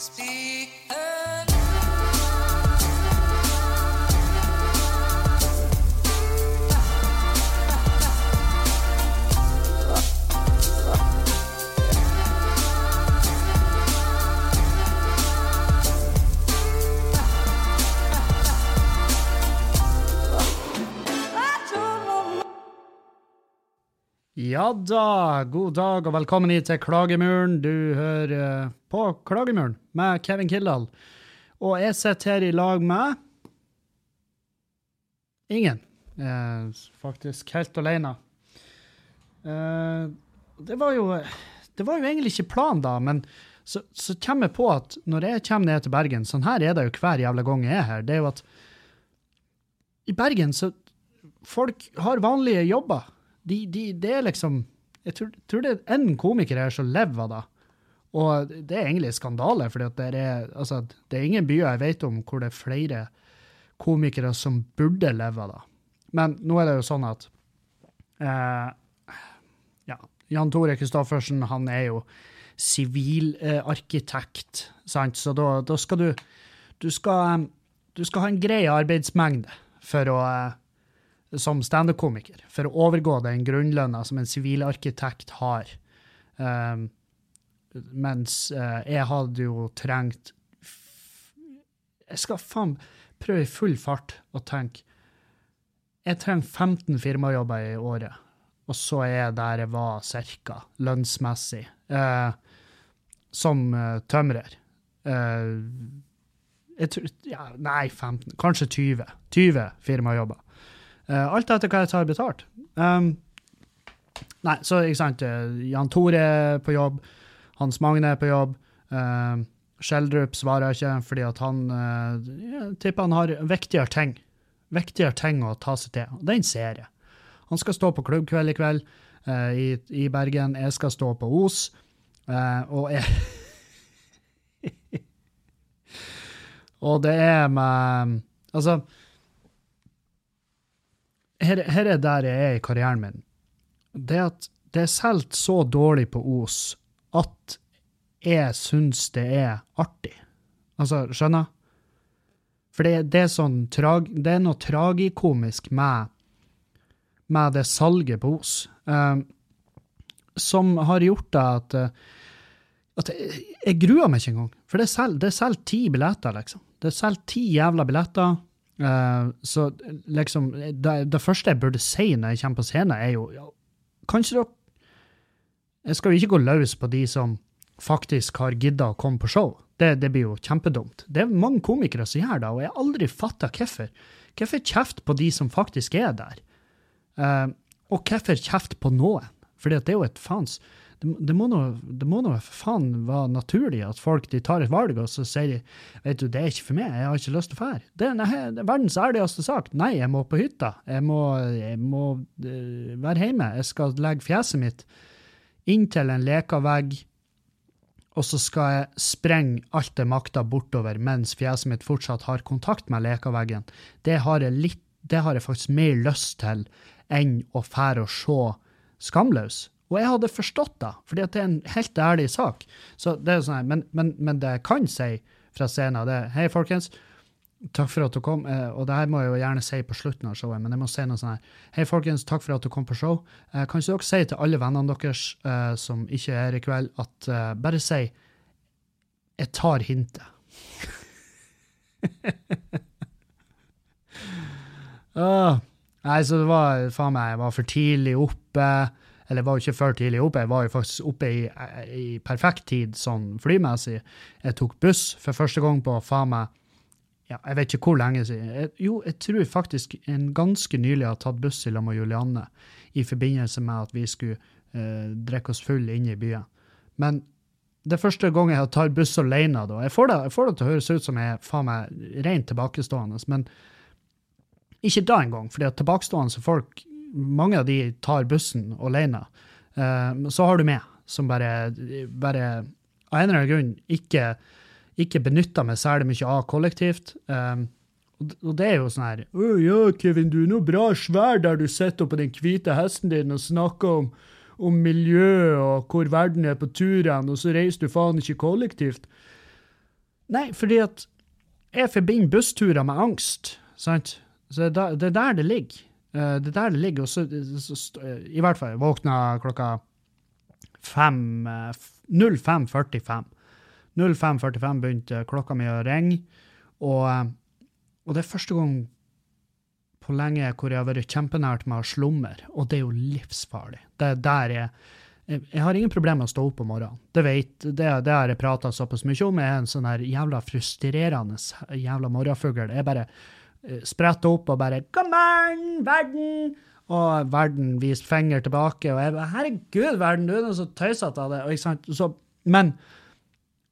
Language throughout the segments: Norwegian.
Speak Ja da, god dag og velkommen hit til Klagemuren. Du hører eh, på Klagemuren med Kevin Kildahl. Og jeg sitter her i lag med ingen. Eh, faktisk helt alene. Eh, det var jo Det var jo egentlig ikke planen, da, men så, så kommer jeg på at når jeg kommer ned til Bergen Sånn her er det jo hver jævla gang jeg er her. Det er jo at i Bergen så Folk har vanlige jobber de, de, det er liksom Jeg tror, tror det er én komiker her som lever av det. Og det er egentlig skandale, for det, er, altså, det er ingen byer jeg vet om hvor det er flere komikere som burde leve av det. Men nå er det jo sånn at eh, ja, Jan Tore Christoffersen han er jo sivilarkitekt, sant? så da, da, skal du du skal, du skal ha en grei arbeidsmengde for å eh, som standup-komiker for å overgå den grunnlønna som en sivilarkitekt har. Um, mens uh, jeg hadde jo trengt Jeg skal faen prøve i full fart å tenke Jeg trenger 15 firmajobber i året, og så er jeg der jeg var cirka, lønnsmessig, uh, som uh, tømrer. Tror, ja, nei, 15, kanskje 20. 20 firmajobber. Uh, alt etter hva jeg tar betalt. Um, nei, så ikke sant, uh, Jan Tore er på jobb, Hans Magne er på jobb. Uh, Skjeldrup svarer ikke fordi at han uh, jeg tipper han har viktigere ting. Viktigere ting å ta seg til. Den ser jeg. Han skal stå på klubbkveld i kveld i, i, Bergen. Jeg skal stå på Os. og jeg Og det er med Altså her, her, er der jeg er i karrieren min. Det at det er solgt så dårlig på Os at jeg syns det er artig. Altså, skjønner? For det, det, er sånn trag, det er noe tragikomisk med, med det salget på Os, eh, som har gjort at, at jeg, jeg, gruer meg ikke engang. For det er solgt ti billetter, liksom. Det er solgt ti jævla billetter. Uh, så liksom det, det, første jeg burde si når jeg kommer på scenen, er jo ja, Kanskje dere Jeg skal jo ikke gå løs på de som faktisk har gidda å komme på show. Det, det, blir jo kjempedumt. Det er mange komikere som gjør det, og jeg har aldri fatta hvorfor. Hvorfor kjeft på de som faktisk er der? Uh, og hvorfor kjeft på noen? For det er jo et faens det, det, må nå for faen være naturlig at folk de tar et valg, og så sier de vet du, det er ikke for meg, jeg har ikke lyst til å fære. Det, er verdens ærligste sak. Nei, jeg må på hytta. Jeg må, jeg må uh, være hjemme. Jeg skal legge fjeset mitt inntil en leka vegg, og så skal jeg sprenge alt det makta bortover mens fjeset mitt fortsatt har kontakt med lekaveggen. Det har jeg litt det har jeg faktisk mer lyst til enn å fære og se Skamløs. Og jeg hadde forstått det, fordi det er en helt ærlig sak. Så det er sånn, men, men, men det jeg kan si fra scenen, det er Hei, folkens. Takk for at du kom. Eh, og det her må jeg jo gjerne si på slutten av showet, men jeg må si noe sånn her. Hei, folkens, takk for at du kom på show. Eh, kan ikke dere si til alle vennene deres uh, som ikke er her i kveld, at bare si Jeg tar hintet. ah, nei, så det var faen meg Jeg var for tidlig oppe. Eller var jo ikke for tidlig oppe, jeg var jo faktisk oppe i, i perfekt tid sånn flymessig. Jeg tok buss for første gang på faen meg ja, jeg vet ikke hvor lenge siden. Jeg, jo, jeg tror faktisk en ganske nylig har tatt buss i lag med Julianne i forbindelse med at vi skulle eh, drikke oss full inne i byen. Men det er første gang jeg har tatt buss alene. da. Jeg får, det, jeg får det til å høres ut som jeg faen meg rent tilbakestående, men ikke da engang. at tilbakestående folk mange av de tar bussen alene. Uh, så har du meg, som bare, bare av en eller annen grunn ikke, ikke benytter meg særlig mye av kollektivt. Um, og det er jo sånn her Å ja, Kevin, du er nå bra svær der du sitter på den hvite hesten din og snakker om, om miljø og hvor verden er på tur hen, og så reiser du faen ikke kollektivt. Nei, fordi at jeg forbinder bussturer med angst, sant? Så det er der det ligger. Eh, Det er der ligger. også så, så, eh, I hvert fall, våkna klokka fem, eh, 05.45. 05.45 begynte klokka mi å ringe, og, eh, og det er første gang på lenge hvor jeg har vært kjempenært med å slumre, og det er jo livsfarlig. Det er der jeg jeg har ingen problemer med å stå opp om morgenen. Det vet, det, det har jeg prata såpass mye om. Jeg er en sånn her jævla frustrerende jævla morgenfugl. Jeg bare eh, spretter opp og bare 'Come on, verden!' Og verden viser finger tilbake, og jeg bare 'Herregud, verden, du er noe så tøysete av det'. Så, men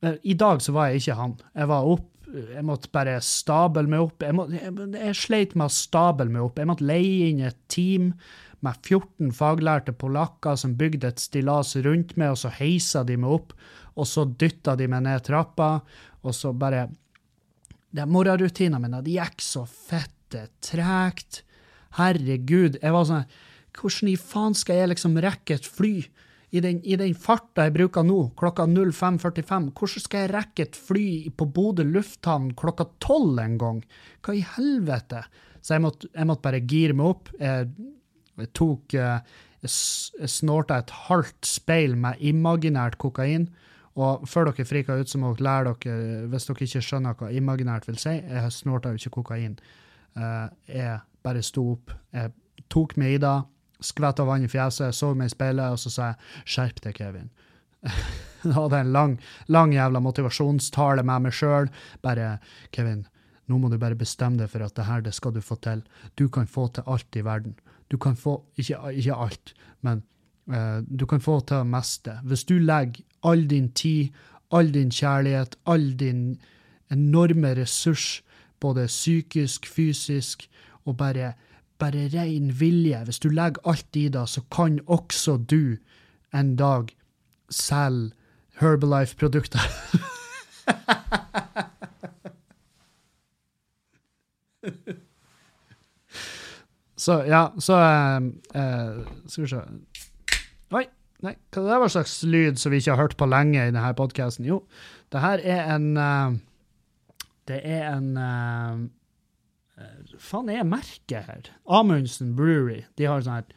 eh, i dag så var jeg ikke han. Jeg var opp, jeg måtte bare stable meg opp. Jeg, må, jeg, jeg sleit med å stable meg opp. Jeg måtte leie inn et team med 14 faglærte polakker som bygde et stillas rundt meg, og så heisa de meg opp, og så dytta de meg ned trappa, og så bare de Morgenrutinene mine de gikk så fette tregt. Herregud. Jeg var sånn Hvordan i faen skal jeg liksom rekke et fly? I den, I den farta jeg bruker nå, klokka 05.45, hvordan skal jeg rekke et fly på Bodø lufthavn klokka 12 en gang? Hva i helvete? Så jeg måtte, jeg måtte bare gire meg opp. Jeg, jeg tok eh, jeg snorta et halvt speil med imaginært kokain. Og før dere friker ut, så må dere lære dere, hvis dere ikke skjønner hva imaginært vil si, jeg snorta jo ikke kokain. Eh, jeg bare sto opp, jeg tok meg i det, skvetta vann i fjeset, så meg i speilet, og så sa jeg 'skjerp deg, Kevin'. Jeg hadde en lang, lang jævla motivasjonstale med meg sjøl. Bare 'Kevin, nå må du bare bestemme deg for at det her, det skal du få til. Du kan få til alt i verden. Du kan få Ikke, ikke alt, men du kan få til det meste. Hvis du legger all din tid, all din kjærlighet, all din enorme ressurs, både psykisk, fysisk, og bare, bare ren vilje Hvis du legger alt i det, så kan også du en dag selge Herbalife-produkter. Så ja, så eh, eh, Skal vi se nei, hva det var slags lyd som vi ikke har hørt på lenge i denne podkasten? Jo, det her er en uh, Det er en eh, Faen, er merket her? Amundsen Brewery. De har sånne,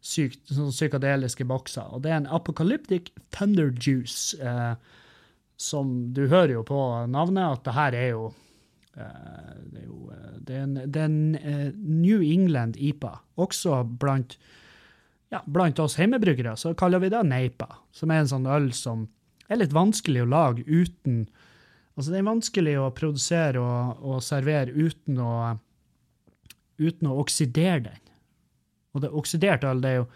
sykt, sånn psykadeliske bokser. Og det er en Apocalyptic Thunder Juice. Uh, som du hører jo på navnet at det her er jo uh, det er jo det er en, det er en New England IPA. Også blant, ja, blant oss hjemmebrukere så kaller vi det Neipa, som er en sånn øl som er litt vanskelig å lage uten Altså, det er vanskelig å produsere og, og servere uten å, uten å oksidere den. Og det oksidert øl, det er jo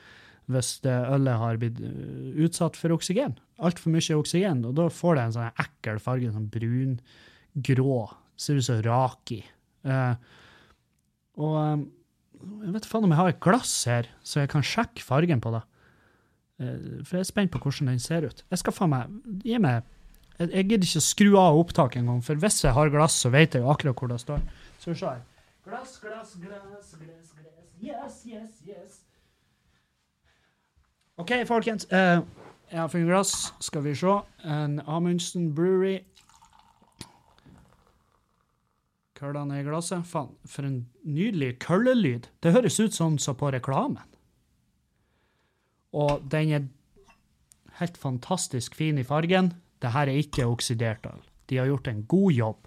hvis ølet har blitt øh, utsatt for oksygen. Altfor mye oksygen, og da får det en sånn ekkel farge, sånn brun-grå. Ser ut som raki. Uh, og jeg vet faen om jeg har et glass her, så jeg kan sjekke fargen på det. Eh, for jeg er spent på hvordan den ser ut. Jeg skal faen meg Gi meg Jeg, jeg gidder ikke å skru av opptaket engang, for hvis jeg har glass, så vet jeg jo akkurat hvor det står. Så se her. Glass, glass, glass, glass, glass. Yes, yes, yes. OK, folkens. Uh, jeg har funnet glass. Skal vi se. En Amundsen Brewery. Køllene ned i glasset. Faen, for en nydelig køllelyd. Det høres ut sånn som på reklamen. Og den er helt fantastisk fin i fargen. Det her er ikke oksidert øl. De har gjort en god jobb.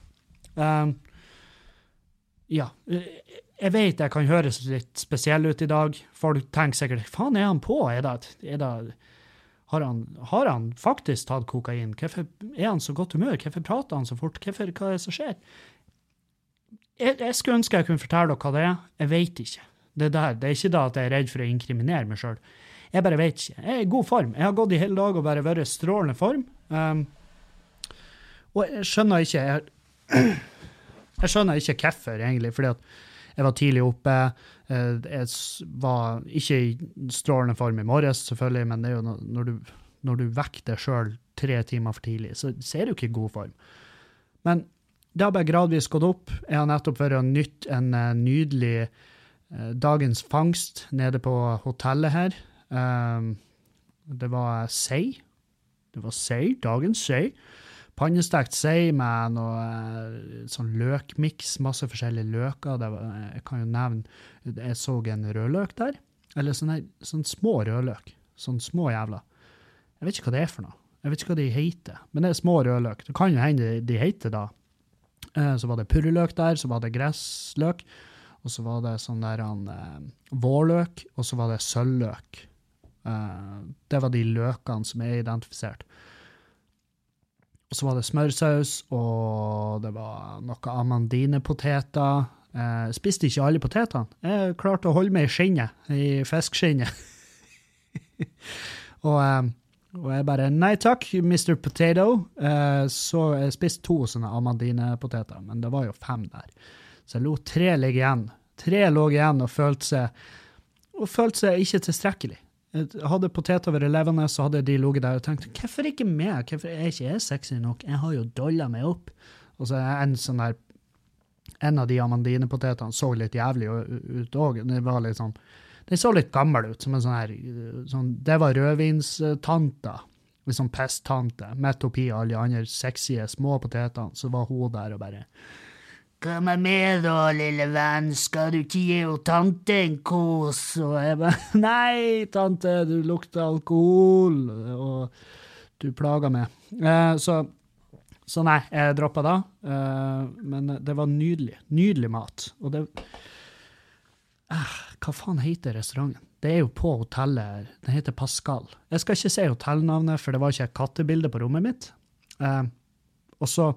Um, ja. Jeg vet jeg kan høres litt spesiell ut i dag. Folk tenker sikkert faen, er han på? Er det, er det, har, han, har han faktisk tatt kokain? Hvorfor er han så godt humør? Hvorfor prater han så fort? Hva er det som skjer? Jeg, jeg skulle ønske jeg kunne fortelle dere hva det er. Jeg vet ikke. Det, der, det er ikke da at jeg er redd for å inkriminere meg sjøl. Jeg bare vet ikke. Jeg er i god form. Jeg har gått i hele dag og bare vært i strålende form. Um, og jeg skjønner ikke jeg, jeg skjønner ikke hvorfor, egentlig. Fordi at jeg var tidlig oppe. eh, Jeg var ikke i strålende form i morges, selvfølgelig, men det er jo når du, når du vekker deg sjøl tre timer for tidlig, så, så er du ikke i god form. Men det har bare gradvis gått opp. Jeg har nettopp vært nytt en eh, nydelig eh, dagens fangst nede på hotellet her. Um, det var sei. Det var sei, dagens sei, pannestekt sei med noe eh, sånn løkmiks, masse forskjellige løker. Var, jeg kan jo nevne Jeg så en rødløk der. Eller sånne, sånne små rødløk. Sånne små jævla. Jeg vet ikke hva det er for noe. Jeg vet ikke hva de heter, men det er små rødløk. Det kan jo hende de heter da. Eh, så var det purreløk der, så var det gressløk, og så var det sånn der han, eh, vårløk, og så var det sølvløk. Eh, det var de løkene som er identifisert. Og så var det smørsaus, og det var noe amandinepoteter. Jeg spiste ikke alle potetene. Jeg klarte å holde meg i skinnet, i fiskeskinnet. og, og, jeg bare Nei takk, Mr. Potato. Eh, så jeg spiste to sånne amandinepoteter, men det var jo fem der. Så jeg lot tre ligge igjen. Tre lå igjen og følte seg, og følte seg ikke tilstrekkelig. Jeg hadde poteter ved levende, så hadde de ligget der og tenkt hvorfor ikke meg? Hvorfor er ikke jeg sexy nok? Jeg har jo dolla meg opp. Og så er en sånn der En av de amandinepotetene så litt jævlig ut òg. litt sånn Den så litt gammel ut, som en sånn her sånn, Det var rødvinstanta. Liksom pesttante. Midt oppi alle de andre sexy små potetene, så var hun der og bare Kom med da, lille venn, skal du ikke gi tante en kos? Og jeg bare Nei, tante, du lukter alkohol, og du plager meg. Eh, så, så, nei, jeg droppa da. Eh, men det var nydelig. Nydelig mat. Og det eh, Hva faen heter restauranten? Det er jo på hotellet. Den heter Pascal. Jeg skal ikke si hotellnavnet, for det var ikke et kattebilde på rommet mitt. Eh, og så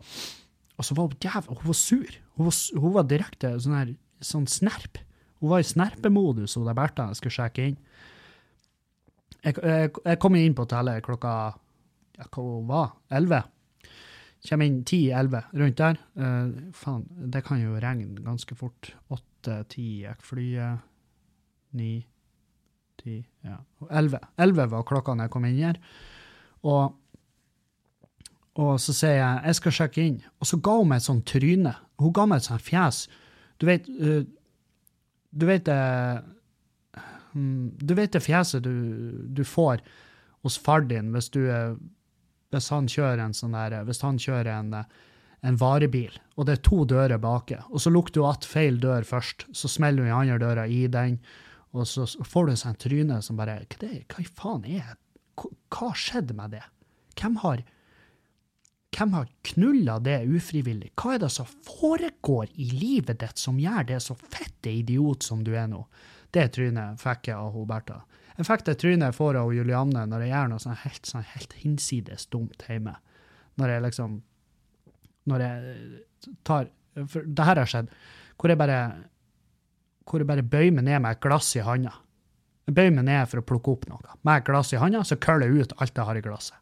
og så var hun jævla Hun var sur. Hun var, hun var direkte sånn her, sånn snerp. Hun var i snerpemodus, hun der Bertha jeg skulle sjekke inn. Jeg, jeg, jeg kom inn på hotellet klokka ja, hva var? Elleve. Kommer inn ti-elleve, rundt der. Uh, faen, det kan jo regne ganske fort. Åtte-ti gikk flyet. Ni, ti, ja. Elleve. Elleve var klokka da jeg kom inn her. Og og så sier jeg jeg skal sjekke inn. Og så ga hun meg et sånt tryne. Hun ga meg et sånt fjes. Du vet uh, Du vet det uh, Du vet det fjeset du, du får hos far din hvis du hvis han kjører en sånn der, hvis han kjører en, en varebil, og det er to dører baki, og så lukter du att feil dør først, så smeller du i andre døra i den, og så får du seg en tryne som bare Hva, det, hva faen er det? Hva skjedde med det? Hvem har hvem har knulla det ufrivillig? Hva er det som foregår i livet ditt som gjør det så fette idiot som du er nå? Det trynet fikk jeg av Bertha. Jeg fikk det trynet får av Julianne når jeg gjør noe sånn helt, sånn helt hinsides dumt hjemme. Når jeg liksom Når jeg tar For det her har skjedd. Hvor jeg bare hvor jeg bare bøyer meg ned med et glass i handa. Jeg bøyer meg ned for å plukke opp noe. Med et glass i handa så køller jeg ut alt jeg har i glasset.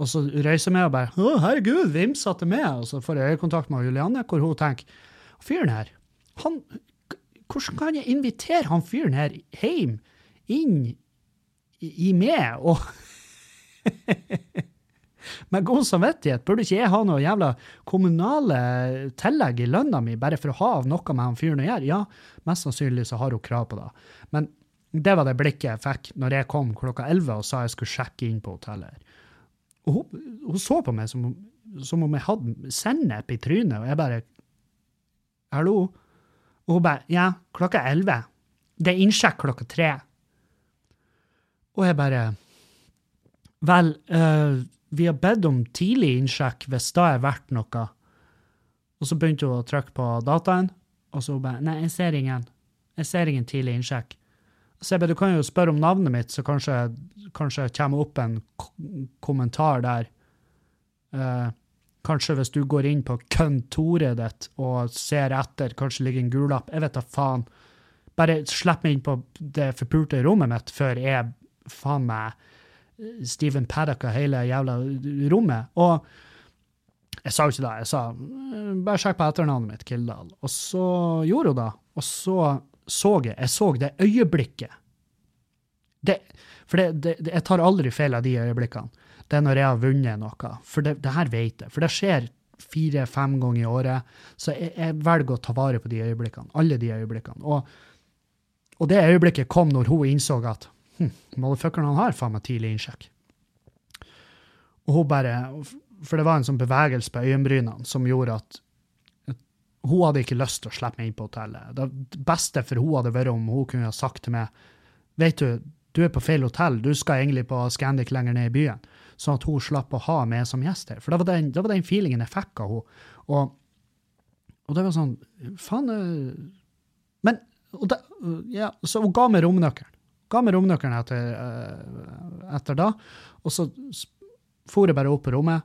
Og så reiser jeg meg og bare 'Å, herregud, vimsete med', og så får jeg øyekontakt med Julianne, hvor hun tenker 'Fyren her, han Hvordan kan jeg invitere han fyren her hjem, inn i, meg, og Med god samvittighet, burde ikke jeg ha noe jævla kommunale tillegg i lønna mi bare for å ha noe med han fyren å gjøre? Ja, mest sannsynlig så har hun krav på det. Men det var det blikket jeg fikk når jeg kom klokka 11 og sa jeg skulle sjekke inn på hotellet. Og hun, hun, så på meg som, som om jeg hadde sennep i trynet, og jeg bare Hallo? Og hun bare Ja, klokka er elleve. Det er innsjekk klokka tre. Og jeg bare Vel, uh, vi har bedt om tidlig innsjekk hvis det er verdt noe. Og så begynte hun å trykke på dataen, og så bare Nei, jeg ser ingen. Jeg ser ingen tidlig innsjekk. Så jeg bare, du kan jo spørre om navnet mitt, så kanskje, kanskje kommer opp en kommentar der. Uh, kanskje hvis du går inn på kontoret ditt og ser etter, kanskje ligger en gulapp. Jeg vet da faen. Bare slipp meg inn på det forpulte rommet mitt før jeg faen meg Steven Paddocka hele jævla rommet. Og jeg sa jo ikke det. Jeg sa bare sjekk på etternavnet mitt, Kildahl. Og så gjorde hun det. Og så så jeg. Jeg så det øyeblikket. Det, for det, det, jeg tar aldri feil av de øyeblikkene. Det er når jeg har vunnet noe. For det, det her vet jeg. For det skjer fire-fem ganger i året. Så jeg, jeg, velger å ta vare på de øyeblikkene. Alle de øyeblikkene. Og, og det øyeblikket kom når hun innså at hm, motherfuckeren han har faen meg tidlig innsjekk. Og hun bare For det var en sånn bevegelse på øyenbrynene som gjorde at hun hadde ikke lyst til å slippe meg inn på hotellet. Det beste for hun hadde vært om hun kunne ha sagt til meg Vet du, du er på feil hotell, du skal egentlig på Scandic lenger ned i byen. Sånn at hun slapp å ha meg som gjest her. For det var den, det var den feelingen jeg fikk av henne. Og, og det var sånn Faen eh, Men og det, ja, Så hun ga meg romnøkkelen. Ga meg romnøkkelen etter, uh, etter da. Og så for jeg bare opp på rommet,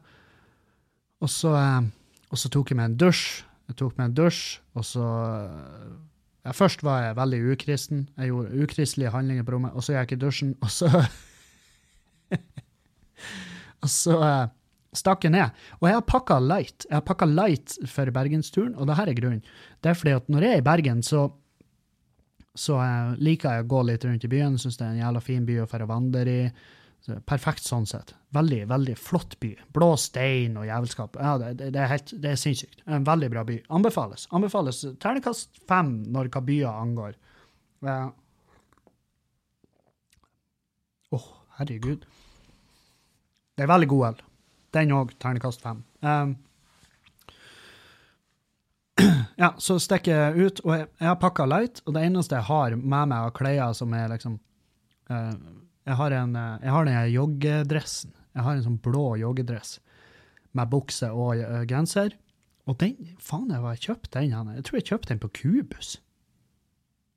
og så, uh, og så tok jeg meg en dusj. Jeg tok meg en dusj, og så eh, ja, Først var jeg veldig ukristen. Jeg gjorde ukristelige handlinger på rommet, og så gikk jeg i dusjen, og så Og så stakk jeg ned. Og jeg har pakka light. Jeg har pakka light for bergensturen, og det her er grunnen. Det er fordi at når jeg er i Bergen, så så jeg liker jeg å gå litt rundt i byen. Syns det er en jævla fin by å dra og vandre i. Så, perfekt sånn sett. Veldig, veldig flott by. Blå stein og jævelskap. Ja, det, det, er helt, det er sinnssykt. En veldig bra by. Anbefales. Anbefales terningkast fem når hva byer angår. Ja. oh, herregud. Det er veldig god øl. Den òg, terningkast fem. Um, ja, så stikker jeg ut, og jeg, jeg har pakka light, og det eneste jeg har med meg av klær som er liksom uh, Jeg har en, eh, har den joggedressen. Jeg har en sånn blå joggedress med bukse og uh, genser. Og den, faen, jeg har kjøpt den. hen. Jeg tror jeg kjøpte den på Kubus.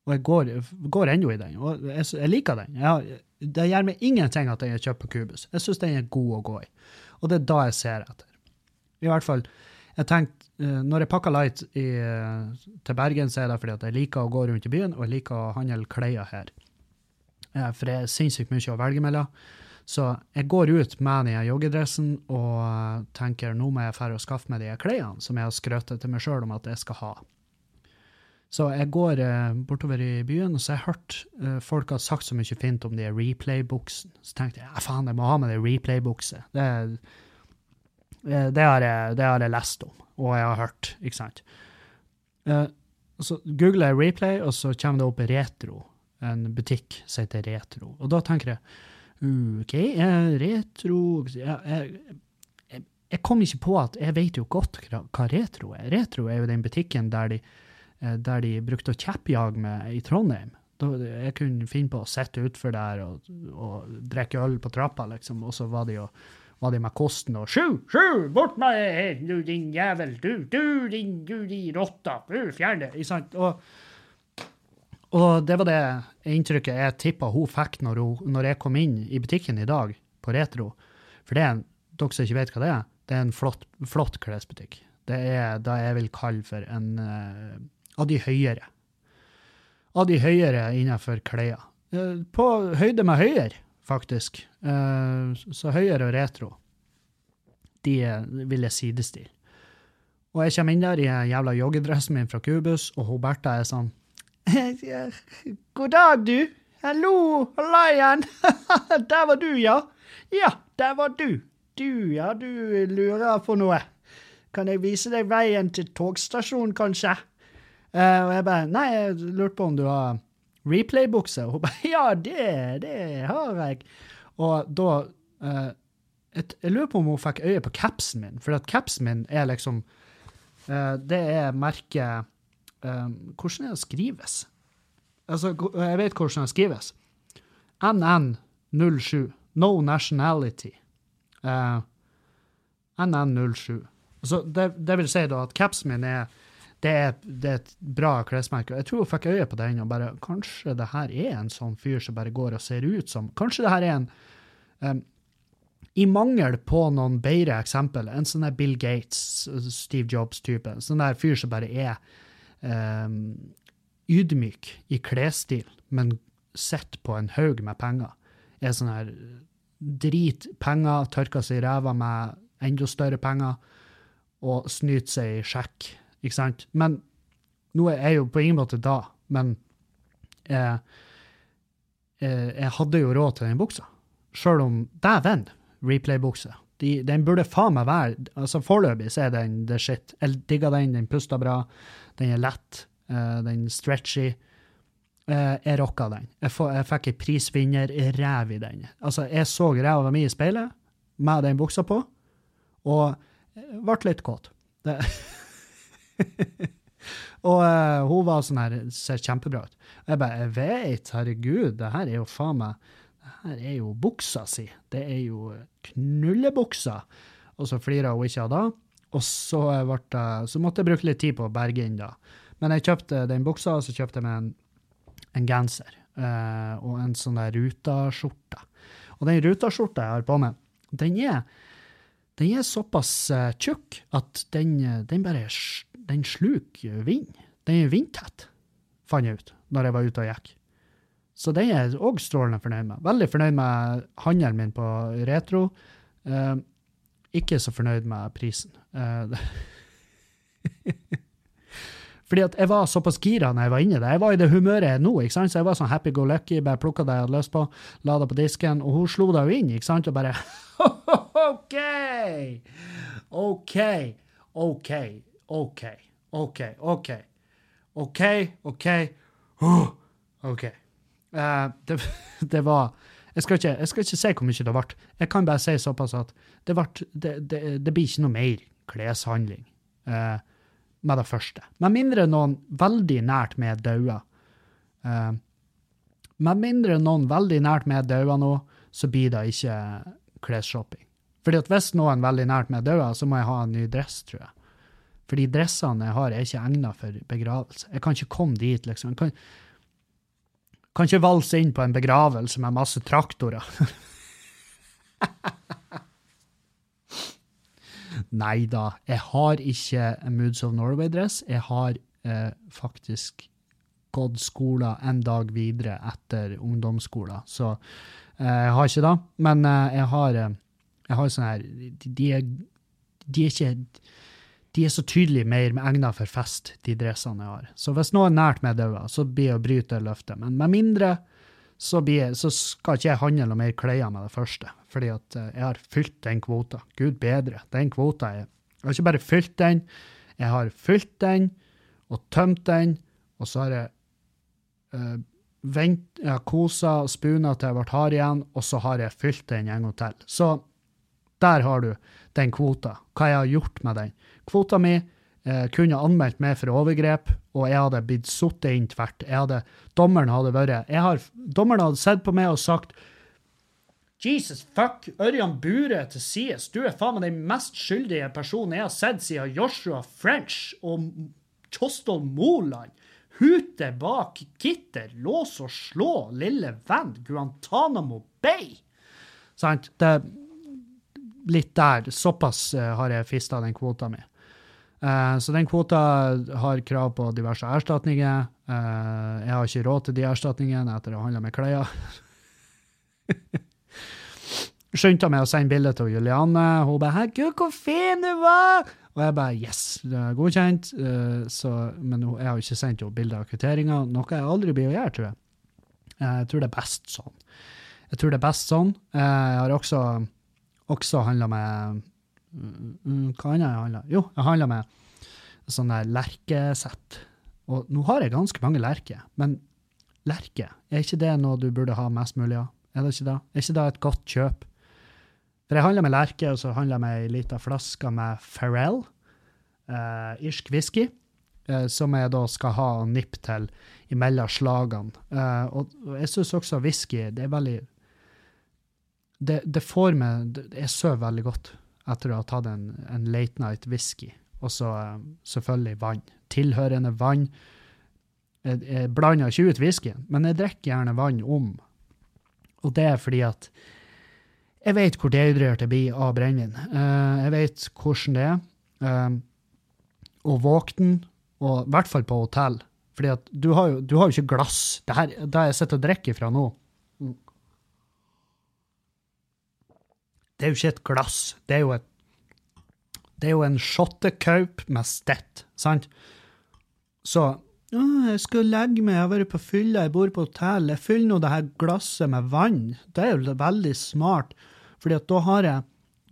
Og jeg går, går ennå i den. Og jeg, jeg liker den. Jeg har, det gjør meg ingenting at den er kjøpt på Kubus. Jeg syns den er god å gå i. Og det er da jeg ser etter. I hvert fall, jeg tenkte, eh, når jeg pakker light i, eh, til Bergen, så er det fordi at jeg liker å gå rundt i byen, og jeg liker å handle klær her. Eh, For det er sinnssykt mye å velge mellom. Så jeg går ut med den joggedressen og tenker nå må jeg dra og skaffe meg de klærne som jeg har skrøtet til meg sjøl om at jeg skal ha. Så jeg går bortover i byen, og så har jeg hørt folk har sagt så mye fint om de replay-buksene. Så tenkte jeg faen, jeg må ha med de replay-bukse. Det, eh, det, har jeg- det har jeg lest om, og jeg har hørt, ikke sant. Eh, så googler jeg replay, og så kommer det opp retro, en butikk som heter Retro. Og da tenker jeg OK, eh, retro jeg, jeg, jeg kom ikke på at jeg vet jo godt hva retro er. Retro er jo den butikken der de, eh, der de brukte å kjeppjage meg i Trondheim. Da, jeg kunne finne på å sitte utfor der og, og drikke øl på trappa, liksom, og så var det jo, var de med kosten og Sju, sju, bort med deg, du din jævel, du, du, din, du, din rotta, du, fjern det, ikke sant? Og, og det var det inntrykket jeg tippa hun fikk når, hun, når jeg kom inn i butikken i dag, på Retro. For det er dere som ikke vet hva det er, det er en flott, flott klesbutikk. Det er det jeg vil kalle for en uh, av de høyere. Av de høyere innenfor klær. Eh, på høyde med høyere, faktisk. Eh, så høyere og retro. De vil jeg sidestille. Og jeg kommer inn der i jævla joggedressen min fra Kubus, og hun Bertha er sånn God dag, du. Hallo, halla der var du, ja. Ja, der var du. Du, ja, du lurer på noe. Kan jeg vise deg veien til togstasjonen, kanskje? Eh, og jeg bare Nei, jeg lurte på om du har replay-bukse. Og hun bare Ja, det, det har jeg. Og da uh, et, Jeg lurer på om hun fikk øye på capsen min, for at capsen min er liksom uh, Det er merket um, Hvordan er det skrives? Altså, jeg vet hvordan det skrives. NN07. No nationality. Uh, NN07. Altså, det, det vil si da at capsen min er det er, det er et bra klesmerke. Jeg tror hun fikk øye på den og bare Kanskje det her er en sånn fyr som bare går og ser ut som Kanskje det her er en um, I mangel på noen bedre eksempel, en sånn der Bill Gates, Steve Jobs-type, sånn der fyr som bare er um, ydmyk i klesstil, men sitter på en haug med penger. Er sånn her drit penger, tørker seg i ræva med enda større penger, og snyter seg i sjekk, ikke sant? Men nå er jeg jo på ingen måte da, men eh, eh, jeg hadde jo råd til den buksa. Sjøl om Dæven, replay-bukse. De, den burde faen meg være altså Foreløpig så er den the shit. Jeg digger den, den puster bra, den er lett, eh, den er stretchy. Eh, jeg rocka den. Jeg, få, jeg fikk ei prisvinnerræv i den. Altså, jeg så ræva mi i speilet med den buksa på, Og ble litt kåt. Det. og uh, hun var sånn her, ser kjempebra ut. Jeg bare, jeg vet, herregud, det her er jo faen meg Det her er jo buksa si. Det er jo knullebuksa. Og så flira hun ikke av det. Og så, ble, så måtte jeg bruke litt tid på å berge inn da. Men jeg kjøpte den buksa, og så kjøpte jeg meg en, en genser uh, og en sånn der rutaskjorte. Og den rutaskjorta jeg har på meg, den er, den er såpass uh, tjukk at den, den bare den sluker vind. Den er vindtett, fant jeg ut når jeg var ute og gikk. Så den er jeg òg strålende fornøyd med. Veldig fornøyd med handelen min på retro. Eh, ikke så fornøyd med prisen. Uh, Fordi at jeg var såpass gira når jeg var inni det. Jeg var i det humøret nå, ikke sant? så jeg var sånn happy go lucky, bare plukka det jeg hadde lyst på, la det på disken, og hun slo det jo inn, ikke sant, og bare OK! OK, OK, OK, OK, OK. OK, OK, OK. Uh, det, det, var jeg skal, ikke, jeg skal, ikke, si hvor mye det ble. Jeg kan bare si såpass at det, ble, det, det, det blir ikke noe mer kleshandling. Uh, med det første. Med mindre noen veldig nært med dauer. Uh, med mindre noen veldig nært med dauer nå, så blir det ikke klesshopping. Fordi at hvis noen veldig nært med dauer, så må jeg ha en ny dress, tror jeg. Fordi dressene jeg har, er ikke egnet for begravelse. Jeg kan ikke komme dit, liksom. Jeg kan, kan ikke valse inn på en begravelse med masse traktorer. Nei da, jeg har ikke Moods of Norway-dress. Jeg har eh, faktisk gått skolen en dag videre etter ungdomsskolen, så eh, jeg har ikke det. Men eh, jeg har, eh, har sånn her de, er, de, er, ikke De er så tydelig mer egnet for fest, de dressene jeg har. Så hvis noen nært meg dauer, så blir jeg å bryte løftet. Men med mindre så, blir, så, skal ikke jeg handle noe mer klær med det første. Fordi at eh, jeg har fylt den kvota. Gud bedre. Den kvota er Jeg har ikke bare fylt den, jeg har fylt den og tømt den, og så har jeg uh, vent, jeg har kosa og spuna til jeg ble hard igjen, og så har jeg fylt den en gang til. Så der har du den kvota. Hva jeg har gjort med den. Kvota mi eh, kunne anmeldt meg for overgrep, og jeg hadde blitt sittet inn tvert. Jeg hadde, dommeren hadde vært har, Dommeren hadde sett på meg og sagt Jesus fuck, Ørjan Bure til sides. Du er faen meg den mest skyldige personen jeg har sett siden Joshua French og Kjostol Moland. Hute bak gitter, lås og slå, lille venn, Guantánamo Bay. Sant? Det Litt der. Såpass uh, har jeg fista den kvota mi. Uh, så den kvota har krav på diverse erstatninger. Uh, jeg har ikke råd til de erstatningene etter å ha handla med klær. Skyndte meg å sende bilde til Julianne. Hun bare 'Gud, hvor fin du var!' Og jeg bare 'Yes, det er godkjent'. Uh, så, men jeg har ikke sendt henne bilde av kvitteringa, noe jeg aldri blir å gjøre, tror jeg. Jeg tror det er best sånn. Jeg tror det er best sånn. Jeg har også, også handla med hva annet jeg handla? Jo, jeg handla med sånn der lerkesett. Og nå har jeg ganske mange lerker, men lerke, er ikke det noe du burde ha mest mulig av? Er det ikke det? Er ikke det et godt kjøp? For jeg handla med lerke, og så handla jeg med ei lita flaske med Farrell, eh, irsk whisky, eh, som jeg da skal ha og nippe til imellom slagene. Eh, og, og, jeg syns også whisky, det er veldig det, det får meg Jeg sover veldig godt etter å ha tatt en, en late night whisky. Og så uh, selvfølgelig vann. Tilhørende vann. Jeg, jeg blander ikke ut whiskyen, men jeg drikker gjerne vann om. Og det er fordi at jeg vet hvor dehydrert jeg blir av brennevin. Uh, jeg vet hvordan det er. Og våken, og i hvert fall på hotell. Fordi at du har jo, du har jo ikke glass. Det her, det jeg sitter og drikker fra nå, Det er jo ikke et glass. Det er jo et Det er jo en shottekaup med stett, sant? Så jeg skal legge meg, jeg har vært på fylla, jeg bor på hotell, jeg fyller nå det her glasset med vann. Det er jo veldig smart, fordi at da har jeg,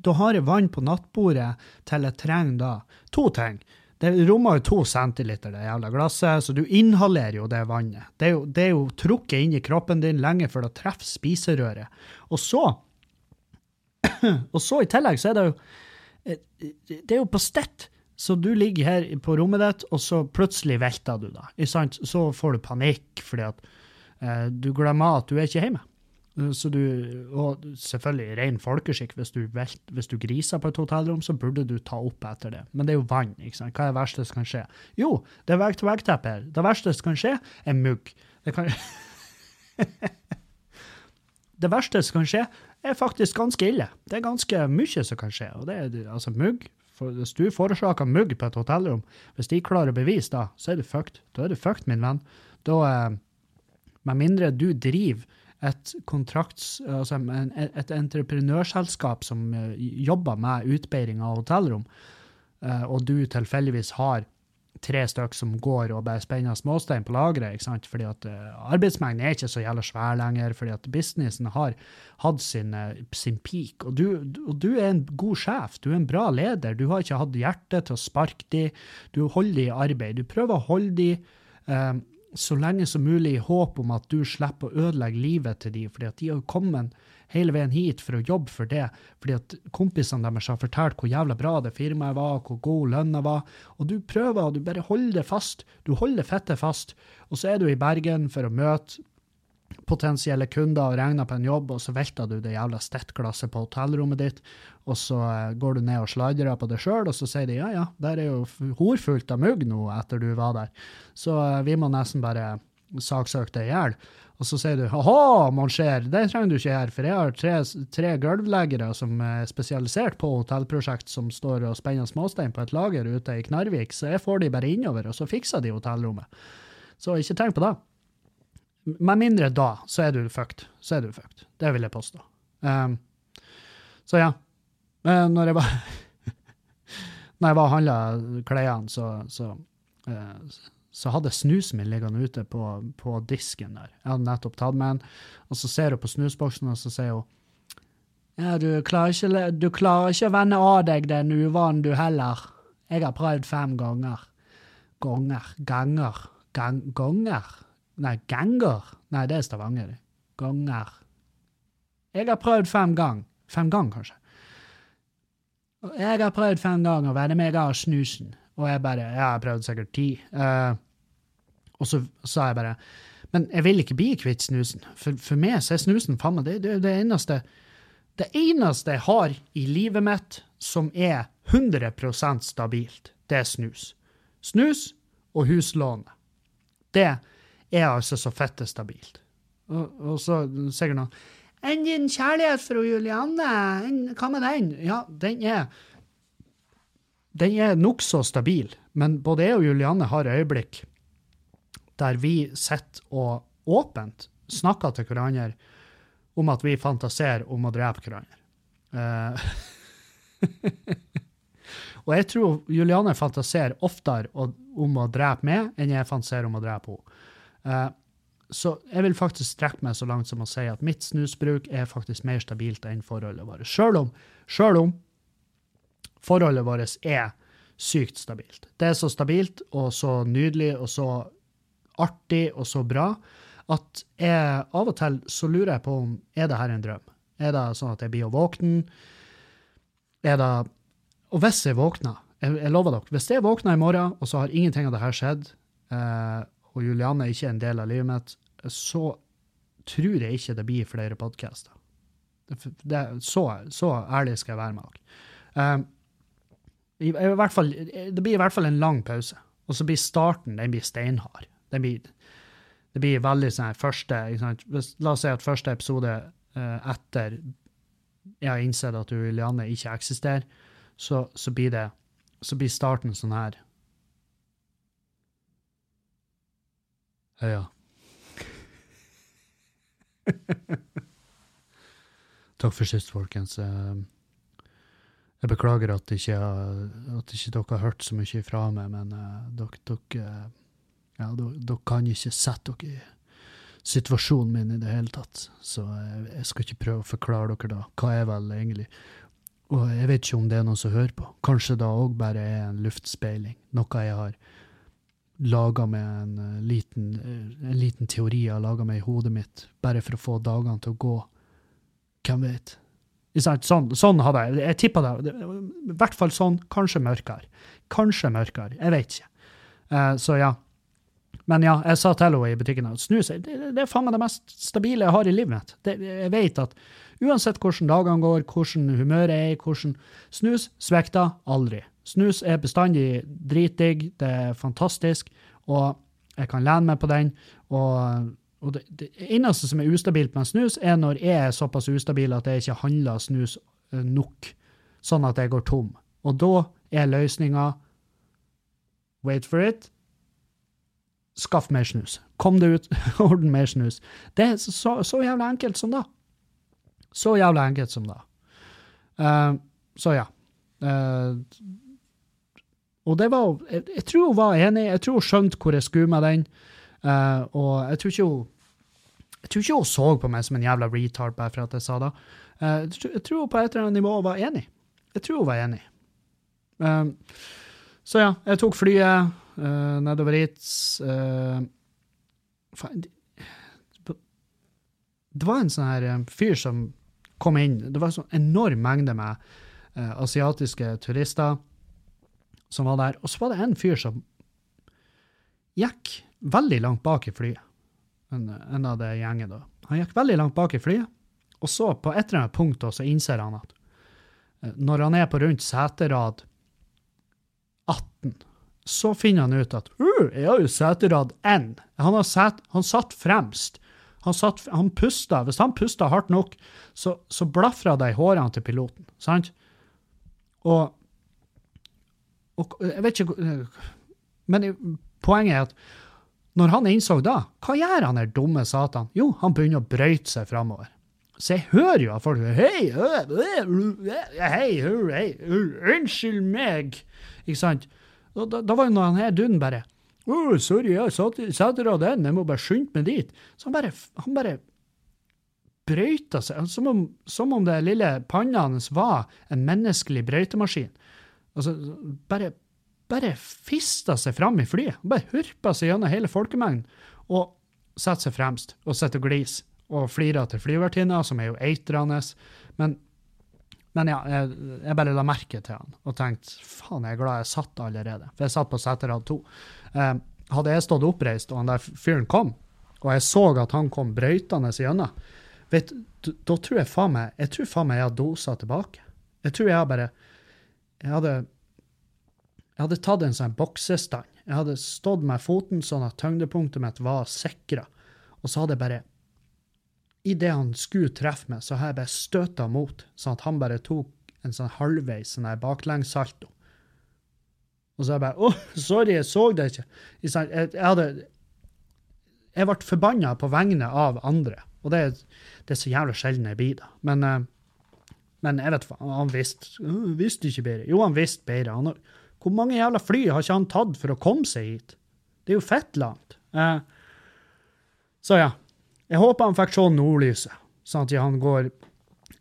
da har jeg vann på nattbordet til jeg trenger da to ting. Det rommer jo to centiliter, det jævla glasset, så du inhalerer jo det vannet. Det er jo, det er jo trukket inn i kroppen din lenge før det treffer spiserøret. Og så og så i tillegg så er det jo eh, Det er jo på stett. Så du ligger her på rommet ditt, og så plutselig velter du, da. Så får du panikk fordi at eh, du glemmer at du er ikke hjemme. Eh, så du, og selvfølgelig ren folkeskikk, hvis du, velt, hvis du griser på et hotellrom, så burde du ta opp etter det. Men det er jo vann. ikke sant? Hva er det verste som kan skje? Jo, det er vegg-til-vegg-teppe her. Det verste som kan skje, er mugg. Det kan Det verste som kan skje, er faktisk ganske ille. Det er ganske mye som kan skje. og det er altså mugg. For hvis du forårsaker mugg på et hotellrom, hvis de klarer å bevise da, så er du fucked. Da er du fucked, min venn. Da, eh, Med mindre du driver et kontrakts... Altså et entreprenørselskap som eh, jobber med utbeiring av hotellrom, eh, og du tilfeldigvis har tre stykker som går og bare spenner småstein på lageret. Fordi at uh, Arbeidsmengden er ikke så jævla svær lenger, fordi at businessen har hatt sin, uh, sin peak. Og du, og du, er en god sjef, du er en bra leder. Du har ikke hatt hjerte til å sparke de, du holder de i arbeid. Du prøver å holde de uh, så lenge som mulig i håp om at du slipper å ødelegge livet til de, fordi at de har kommet hele veien hit for å jobbe for det, fordi at kompisene deres har fortalt hvor jævla bra det firmaet var, hvor god lønna var, og du prøver, og du bare holder det fast. Du holder fettet fast, og så er du i Bergen for å møte potensielle kunder og regner på en jobb, og så velter du det jævla stettglasset på hotellrommet ditt, og så eh, går du ned og sladrer på det sjøl, og så sier de ja, ja, der er jo horfullt av mugg nå etter du var der, så eh, vi må nesten bare saksøke deg i hjel. Og så sier du aha, man cher, det trenger du ikke her, for jeg har tre, tre gulvleggere som er spesialisert på hotellprosjekt som står og spenner småstein på et lager ute i Knarvik, så jeg får de bare innover, og så fikser de hotellrommet. Så ikke tenk på det. Med mindre da, så er du fucked. Så er du fucked. Det vil jeg påstå. Um, så ja. Når jeg var Når jeg var og handla klærne, så, så uh, så hadde snusen min liggende ute på, på, disken der. Jeg hadde nettopp tatt med den, og så ser hun på snusboksen, og så sier hun ja, du klarer ikke, du klarer ikke å vende av deg den uvanen, du heller. Jeg har prøvd fem ganger. Ganger. Ganger. Gang, ganger. Nei, ganger. Nei, det er Stavanger. Ganger. Jeg har prøvd fem ganger. Fem ganger, kanskje. Jeg har prøvd fem ganger å være meg av snusen. Og jeg bare Ja, jeg har prøvd sikkert ti. Uh, og så sa jeg bare Men jeg vil ikke bli kvitt snusen. For, for meg så er snusen faen meg det, det, det, eneste Det eneste jeg har i livet mitt som er 100% stabilt, det er snus. Snus og huslånet. Det er altså så fette stabilt. Og, og så sikkert noen Enn din kjærlighet for Julianne, hva med den? Ja, den er den er nokså stabil, men både jeg og Julianne har øyeblikk der vi sitter og åpent snakker til hverandre om at vi fantaserer om å drepe hverandre. Uh, og jeg tror Julianne fantaserer oftere om å drepe meg enn jeg fantaserer om å drepe henne. Uh, så jeg vil faktisk strekke meg så langt som å si at mitt snusbruk er faktisk mer stabilt enn forholdet vårt. Sjøl om, selv om forholdet vårt er sykt stabilt. Det er så stabilt og så nydelig og så artig og så bra at jeg av og til så lurer jeg på om er det her en drøm. Er det sånn at jeg blir å våkne? Er det Og hvis jeg våkner, jeg, jeg lover dere, hvis jeg våkner i morgen, og så har ingenting av det her skjedd, eh, og Julianne ikke er en del av livet mitt, så tror jeg ikke det blir flere podcaster. så, så, ærlig skal jeg være med dere. Um, fall, det blir i hvert fall en lang pause. Og så blir starten den blir steinhard. Den blir, det blir veldig sånn første Hvis, La oss si at første episode uh, etter jeg har innsett at Julianne ikke eksisterer, så, så, blir det så blir starten sånn her. Ja. Takk for sist, folkens. Uh, jeg beklager at ikke, at ikke dere har hørt så mye fra meg, men uh, dere, dere, ja, dere, kan ikke sette dere i situasjonen min i det hele tatt. Så jeg, skal ikke prøve å forklare dere da hva er vel egentlig Og jeg vet ikke om det er noen som hører på. Kanskje da òg bare er en luftspeiling. Noe jeg har laga med en uh, liten, uh, en liten teori jeg har laga meg i hodet mitt, bare for å få dagene til å gå. Hvem vet? Sånn, sånn hadde jeg Jeg tippa det. I hvert fall sånn. Kanskje mørkere. Kanskje mørkere. Jeg vet ikke. Uh, så ja. Men ja, jeg sa til henne i butikken at snus det, det er faen meg det mest stabile jeg har i livet mitt. Det, jeg vet at uansett hvordan dagene går, hvordan humøret er, hvordan Snus svikter aldri. Snus er bestandig dritdigg, det er fantastisk, og jeg kan lene meg på den. Og, og det, det, eneste som er ustabilt med snus, er når jeg er såpass ustabil at jeg ikke handler snus eh, nok, sånn at jeg går tom. Og da er løsninga Wait for it Skaff mer snus. Kom deg ut, orden mer snus. Det er så, så jævla enkelt som da. Så jævla enkelt som da. Uh, så ja. Uh, og det var jeg, jeg, tror hun var enig, jeg tror hun skjønte hvor jeg skulle med den. Uh, og jeg tror ikke hun jeg tror ikke hun så på meg som en jævla retard bare for at jeg sa det. tror, jeg tror hun på et eller annet nivå var enig. Jeg tror hun var enig. så ja, jeg tok flyet uh, nedover hit. Uh, det var en sånn her fyr som kom inn. Det var en sånn enorm mengde med uh, asiatiske turister som var der. Og så var det en fyr som gikk veldig langt bak i flyet. En, en av det gjengen da. Han gikk veldig langt bak i flyet, og så på et eller annet punkt så innser han at når han er på rundt seterad 18 så finner han ut at uh, jeg har jo seterad N. Han, har set, han satt fremst. Han, satt, han pusta. Hvis han pusta hardt nok, så, så blafra det i hårene til piloten. Sant? Og, og Jeg vet ikke Men poenget er at når han innså da, hva gjør han der dumme satan? Jo, han begynner å brøyte seg framover. Så jeg hører jo at folk Hei, hei, hei, unnskyld meg. Ikke sant? Da, da, da var jo han her duden bare oh, sorry, jeg satt av den, jeg må bare skynde meg dit. Så han bare, han bare brøyta seg, som om, som om det lille panna hans var en menneskelig brøytemaskin. Altså, bare, bare fista seg fram i flyet. Bare hurpa seg gjennom hele folkemengden og setter seg fremst og sitter og gliser og flirer til flyvertinna, som er jo eitrende. Men men ja, jeg, jeg, bare la merke til han og tenkte faen, jeg er glad jeg satt allerede. For jeg satt på seterad to. Eh, hadde jeg stått oppreist og han der fyren kom, og jeg så at han kom brøytende gjennom, vet, da tror jeg faen meg jeg tror faen meg jeg har dosa tilbake. Jeg tror jeg har bare Jeg hadde jeg hadde tatt en sånn boksestand. Jeg hadde stått med foten sånn at tyngdepunktet mitt var sikra, og så hadde jeg bare idet han skulle treffe meg, så har jeg bare støta mot, sånn at han bare tok en sånn halvveis sånn baklengssalto. Og så jeg bare 'Å, oh, sorry, jeg så deg ikke'. Jeg, hadde Jeg ble forbanna på vegne av andre, og det, det er så jævlig sjelden jeg blir da. Men, uh, men jeg vet faen, han visste uh, visste ikke bedre. Jo, han visste bedre. Han, hvor mange jævla fly har ikke han tatt for å komme seg hit? Det er jo fett langt. Eh, så ja. Jeg håper han fikk se nordlyset, sånn at han går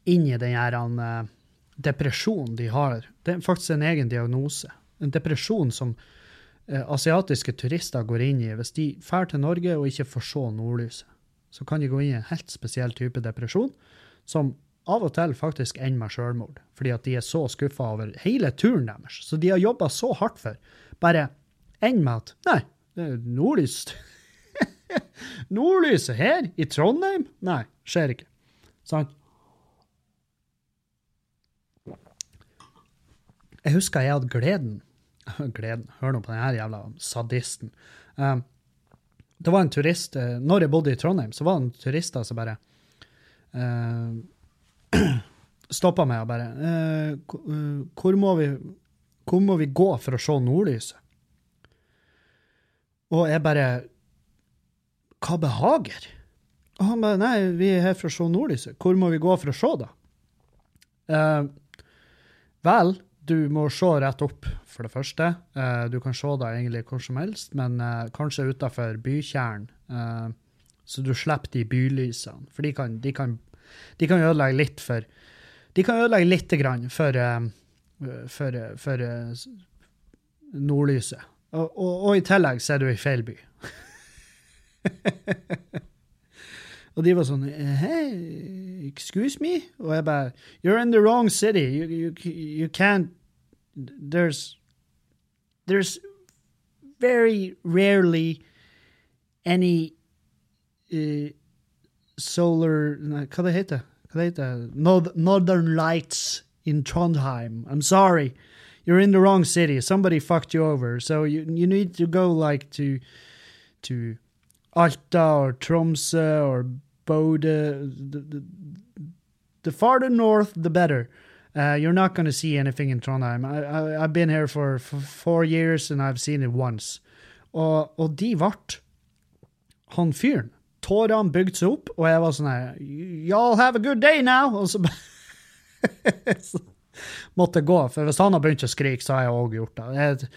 inn i den her eh, depresjonen de har. Det er faktisk en egen diagnose. En depresjon som eh, asiatiske turister går inn i. Hvis de drar til Norge og ikke får se nordlyset, så kan de gå inn i en helt spesiell type depresjon, som av og til faktisk ender med selvmord, fordi at de er så skuffa over hele turen deres. Så de har jobba så hardt for. Bare ender med at nei, det er nordlys. Nordlyset her, i Trondheim? Nei, skjer ikke. Sant? Jeg husker jeg hadde gleden Gleden, hør nå på denne jævla sadisten. Um, det var en turist uh, Når jeg bodde i Trondheim, så var det en turist som bare uh, eh, stoppa meg og bare uh, hvor, må vi, hvor må vi gå for å se nordlyset? Og jeg bare hva behager? Og han bare Nei, vi er her for å se nordlyset. Hvor må vi gå for å se, da? Uh, vel, du må se rett opp, for det første. Uh, du kan se det egentlig hvor som helst, men uh, kanskje utafor bykjernen. så du slipper de bylysene. For de kan, de kan, de kan ødelegge litt for De kan ødelegge lite grann for, for, for nordlyset. Og, og, og, i tillegg så er du i feil by. Og de var sånn Hei, excuse me? Og jeg bare You're in the wrong city. You, you, you can't There's There's very rarely any uh, solar Hva det heter Hva Northern Lights in Trondheim. I'm sorry. You're in the wrong city. Somebody fucked you over. So you you need to go like to to Alta or Tromsø or Bode. The, the, the farther north, the better. Uh, you're not going to see anything in Trondheim. I, I, have been here for, for, four years, and I've seen it once. Og, og de ble Han fyren. Tårene bygde seg opp, og jeg var sånn her Y'all have a good day now! Og så, så måtte jeg gå. For hvis han har begynt å skrike, så har jeg òg gjort det. Jeg,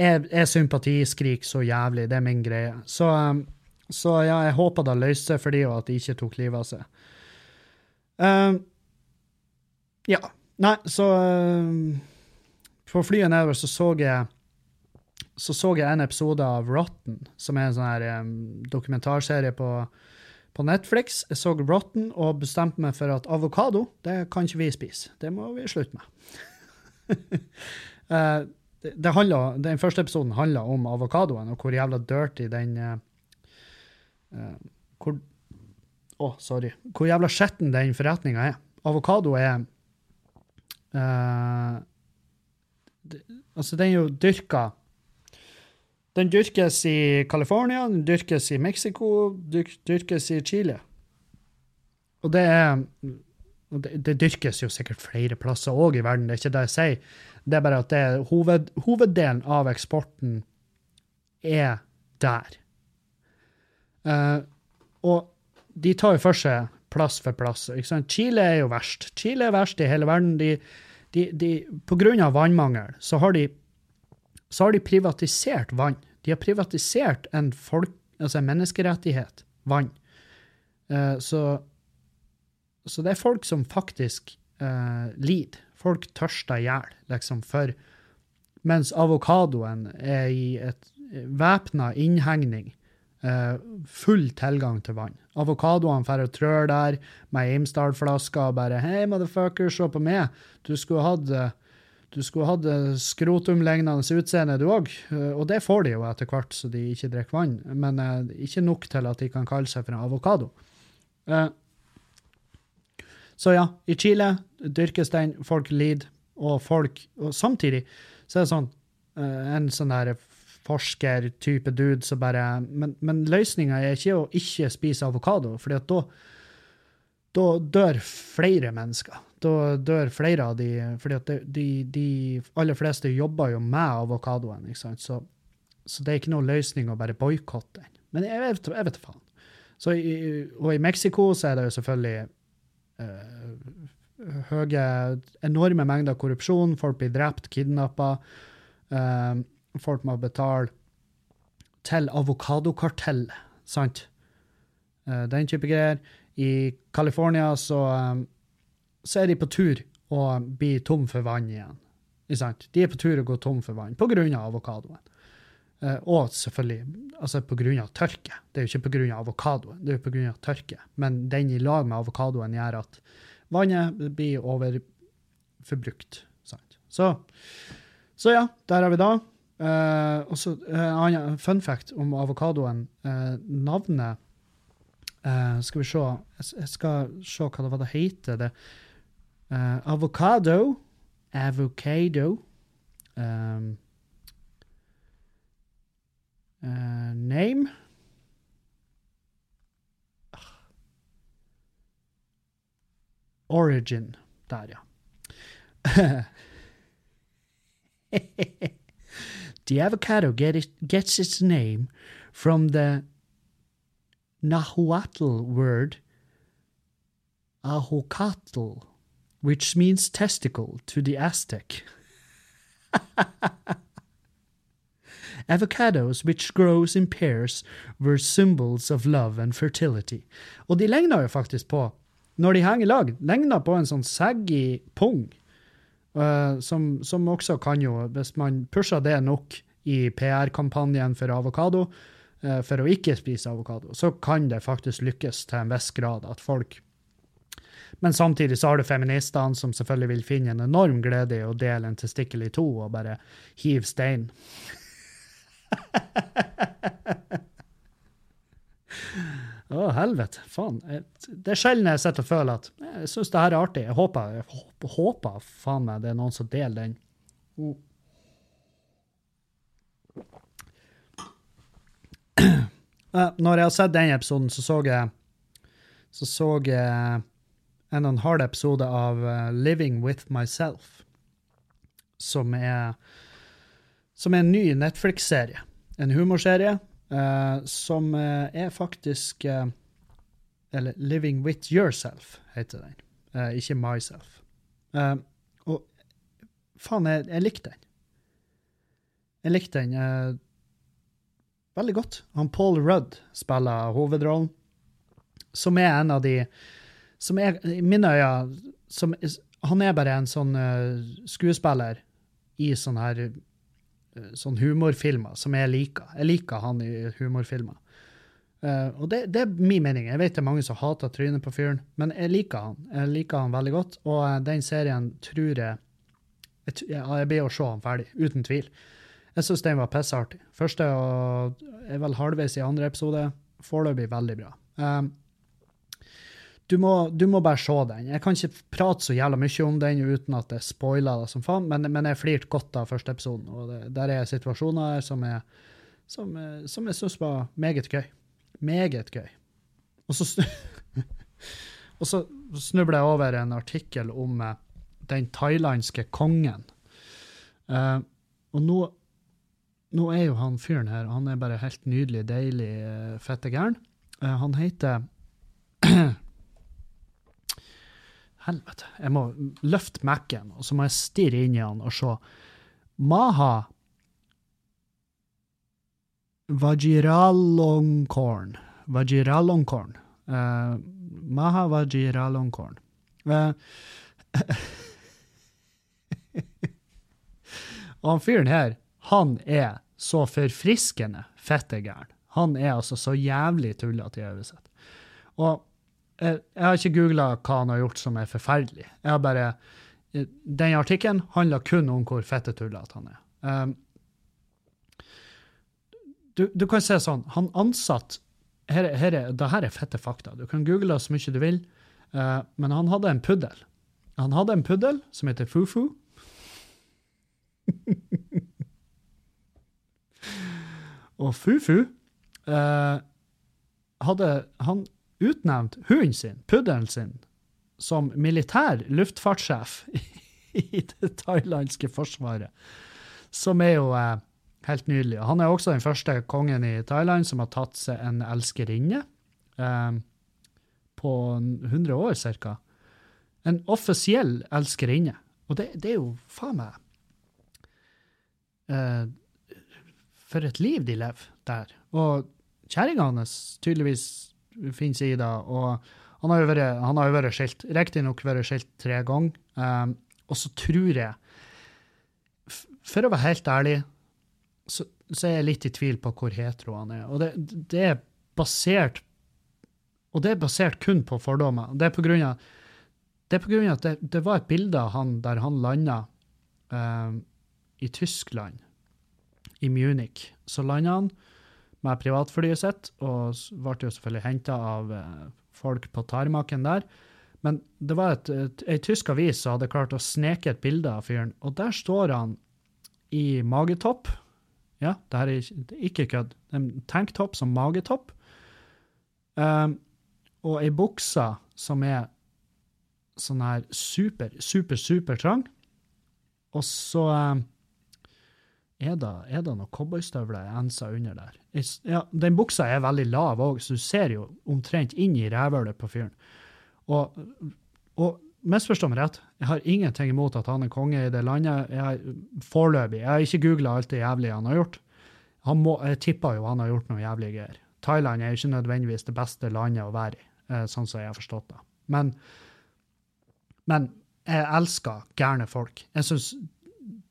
jeg, jeg sympatiskriker så jævlig. Det er min greie. Så um, så ja, jeg håper det løste seg for dem, og at de ikke tok livet av seg. Um, ja. Nei, så um, På flyet nedover så så jeg så så jeg en episode av Rotten, som er en sånn her um, dokumentarserie på, på, Netflix. Jeg så Rotten og bestemte meg for at avokado det kan ikke vi spise. Det må vi slutte med. uh, det, det handler, den første episoden handla om avokadoen og hvor jævla dirty den uh, hvor Å, oh, sorry. Hvor jævla skitten den forretninga er. Avokado er uh, det, Altså, den er jo dyrka Den dyrkes i California, den dyrkes i Mexico, dyr, dyrkes i Chile. Og det er det, dyrkes jo sikkert flere plasser òg i verden, det er ikke det jeg sier. Det er bare at det er hoved, hoveddelen av eksporten er der. Uh, og de tar jo for seg plass for plass. Chile er jo verst. Chile er verst i hele verden. De, de, de, på grunn av vannmangel så har, de, så har de privatisert vann. De har privatisert en, folk, altså en menneskerettighet, vann. Uh, så, så, det er folk som faktisk uh, lider. Folk tørster i hjel, liksom, for Mens avokadoen er i et væpna innhegning Uh, full tilgang til vann. Avokadoene får og trør der med Imsdal-flasker og bare 'Hei, motherfucker, se på meg. Du skulle hatt du skulle hatt skrotumlignende utseende, du òg. Uh, og det får de jo etter hvert, så de ikke drikker vann. Men uh, ikke nok til at de kan kalle seg for en avokado. så ja, i Chile dyrkes den, folk lider, og folk Og samtidig så er det sånn en sånn der forsker-type dude som bare Men, men løsninga er ikke å ikke spise avokado, for da, da dør flere mennesker. Da dør flere av de fordi at de, de, aller fleste jobber jo med avokadoen. ikke sant? Så, så det er ikke noe løsning å bare boikotte den. Men jeg vet, jeg vet faen. Så og i Mexico så er det jo selvfølgelig uh, høye, enorme mengder korrupsjon. Folk blir drept, kidnappa. Uh, folk må betale til avokadokartellet, sant? Uh, den type greier. I California så, um, så, er de på tur å bli tom for vann igjen. De er på tur å gå tom for vann pga. avokadoen. Uh, og selvfølgelig altså pga. tørke. Det er jo ikke pga. avokadoen, det er jo pga. tørke. Men den i lag med avokadoen gjør at vannet blir overforbrukt. Så, så ja, der er vi da. Uh, og så uh, annen fun fact om avokadoen. Uh, navnet Skal vi se Jeg skal se hva det, hva det heter. Det. avocado. Avocado. Um, uh, name. Origin. Der, ja. The avocado get it, gets its name from the Nahuatl word ahocatl, which means testicle to the Aztec. Avocados which grows in pairs were symbols of love and fertility. Og de legna jo faktisk på, når de henger i lag, legna på en sånn saggy pung. Uh, som, som, også kan jo, hvis man pusher det nok i PR-kampanjen for avokado, for å ikke spise avokado, så kan det faktisk lykkes til en viss grad at folk Men samtidig så har du feministene som selvfølgelig vil finne en enorm glede i å dele en testikkel i to og bare hive stein. Å, helvete. Faen. Det er sjelden jeg sitter og føler at jeg syns det her er artig. Jeg håper, jeg håper faen meg det er noen som deler den. Oh. Når jeg har sett den episoden, så så jeg så så jeg en og en halv episode av uh, Living With Myself, som er som er en ny Netflix-serie. En humorserie uh, som uh, er faktisk Eller Living With Yourself, heter den. ikke Myself. og faen, jeg, jeg likte den. Jeg likte den veldig godt. Han Paul Rudd spiller hovedrollen, som er en av de Som er, i mine øyne som, Han er bare en sånn uh, skuespiller i sånne her uh, sånn humorfilmer som jeg liker. Jeg liker han i humorfilmer. Uh, og det, det, er min mening. Jeg vet det er mange som hater trynet på fyren, men jeg liker han. Jeg liker han veldig godt, og den serien tror jeg Jeg, jeg blir å se han ferdig, uten tvil. Jeg syns den var pissartig. Første og er vel halvveis i andre episode. Foreløpig veldig bra. Um, du, må, du, må, bare se den. Jeg kan ikke prate så jævla mye om den uten at det spoiler det som faen, men, men jeg flirte godt av første episoden. Og det, der er situasjoner her som, er, som, som jeg syns var meget gøy. Meget gøy. Og så, og så snubler jeg over en artikkel om uh, den thailandske kongen. Uh, og nå nå er jo han fyren her han er bare helt nydelig, deilig, uh, fette gæren. Uh, han heter Helvete. Jeg må løfte Mac-en, og så må jeg stirre inn i han og se. Maha Vajiralongkorn. Vajiralongkorn. Uh, Maha Vajiralongkorn. Uh, han fyren her han er så forfriskende fettegæren. Han er altså så jævlig tullete i øyet sitt. Og eh, jeg har ikke googla hva han har gjort som er forferdelig. Jeg har bare eh, Den artikkelen handler kun om hvor fettetullete han er. Um, du, du, kan se sånn Han ansatt her, er, Det her er fette fakta. Du kan google så mye du vil, uh, men han hadde en puddel. Han hadde en puddel som heter Fufu. Og Fufu eh, hadde han utnevnt hunden sin, puddelen sin, som militær luftfartssjef i det thailandske forsvaret, som er jo eh, helt nydelig. Han er også den første kongen i Thailand som har tatt seg en elskerinne eh, på 100 år ca. En offisiell elskerinne. Og det, det er jo faen meg eh, for et liv de lever der. Og kjerringa hans tydeligvis finnes i det. Og han har jo vært, han har jo vært skilt, riktignok vært skilt tre ganger. Um, og så tror jeg, for å være helt ærlig, så, så, er jeg litt i tvil på hvor hetero han er. Og det, det er basert og det er basert kun på fordommer. Det er på grunn av, det grunn av at det, det var et bilde av han der han landa um, i Tyskland i Munich. Så landa han med privatflyet sitt, og ble jo selvfølgelig henta av eh, folk på tarmaken der. Men det var et, ei tysk avis som hadde klart å sneke et bilde av fyren, og der står han i magetopp. Ja, det her er ikke kødd. En tanktopp som magetopp. Um, og ei bukse som er sånn her super, super, super trang. Og så um, er det, er det noen cowboystøvler jeg ensa under der? Ja, den buksa er veldig lav òg, så du ser jo omtrent inn i rævhølet på fyren. Og, og misforstå meg rett, jeg har ingenting imot at han er konge i det landet. Jeg, foreløpig. Jeg har ikke googla alt det jævlige han har gjort. Han må, jeg tipper jo han har gjort noe jævlig greier. Thailand er ikke nødvendigvis det beste landet å være i, eh, sånn som jeg har forstått det. Men, men jeg elsker gærne folk. Jeg syns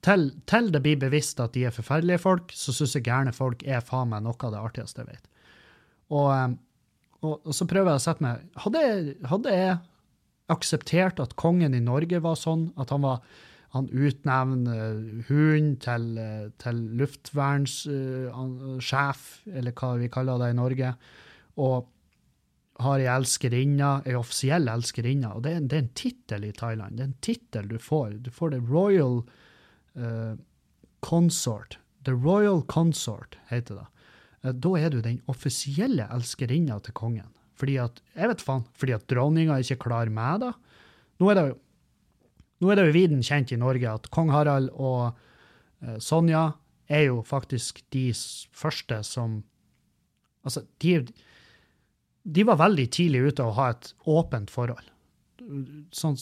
til, til det blir bevisst at de er forferdelige folk, så syns jeg gærne folk er faen meg noe av det artigste jeg vet. Og, eh, og, og så prøver jeg å sette meg Hadde, hadde jeg akseptert at kongen i Norge var sånn, at han var han utnevner hund til, til luftvernssjef, uh, eller hva vi kaller det i Norge, og har ei elskerinne, ei offisiell elskerinne. Og det er, det er en tittel i Thailand. Det er en tittel du får. Du får det Royal uh, Consort. The Royal Consort heter det. Uh, da er du den offisielle elskerinna til kongen. Fordi at, jeg vet faen, fordi at dronninga ikke klarer meg, da. Nå er det jo nå er det jo viden kjent i Norge at kong Harald og uh, Sonja er jo faktisk de første som Altså, de, de var veldig tidlig ute å ha et åpent forhold. Sånn,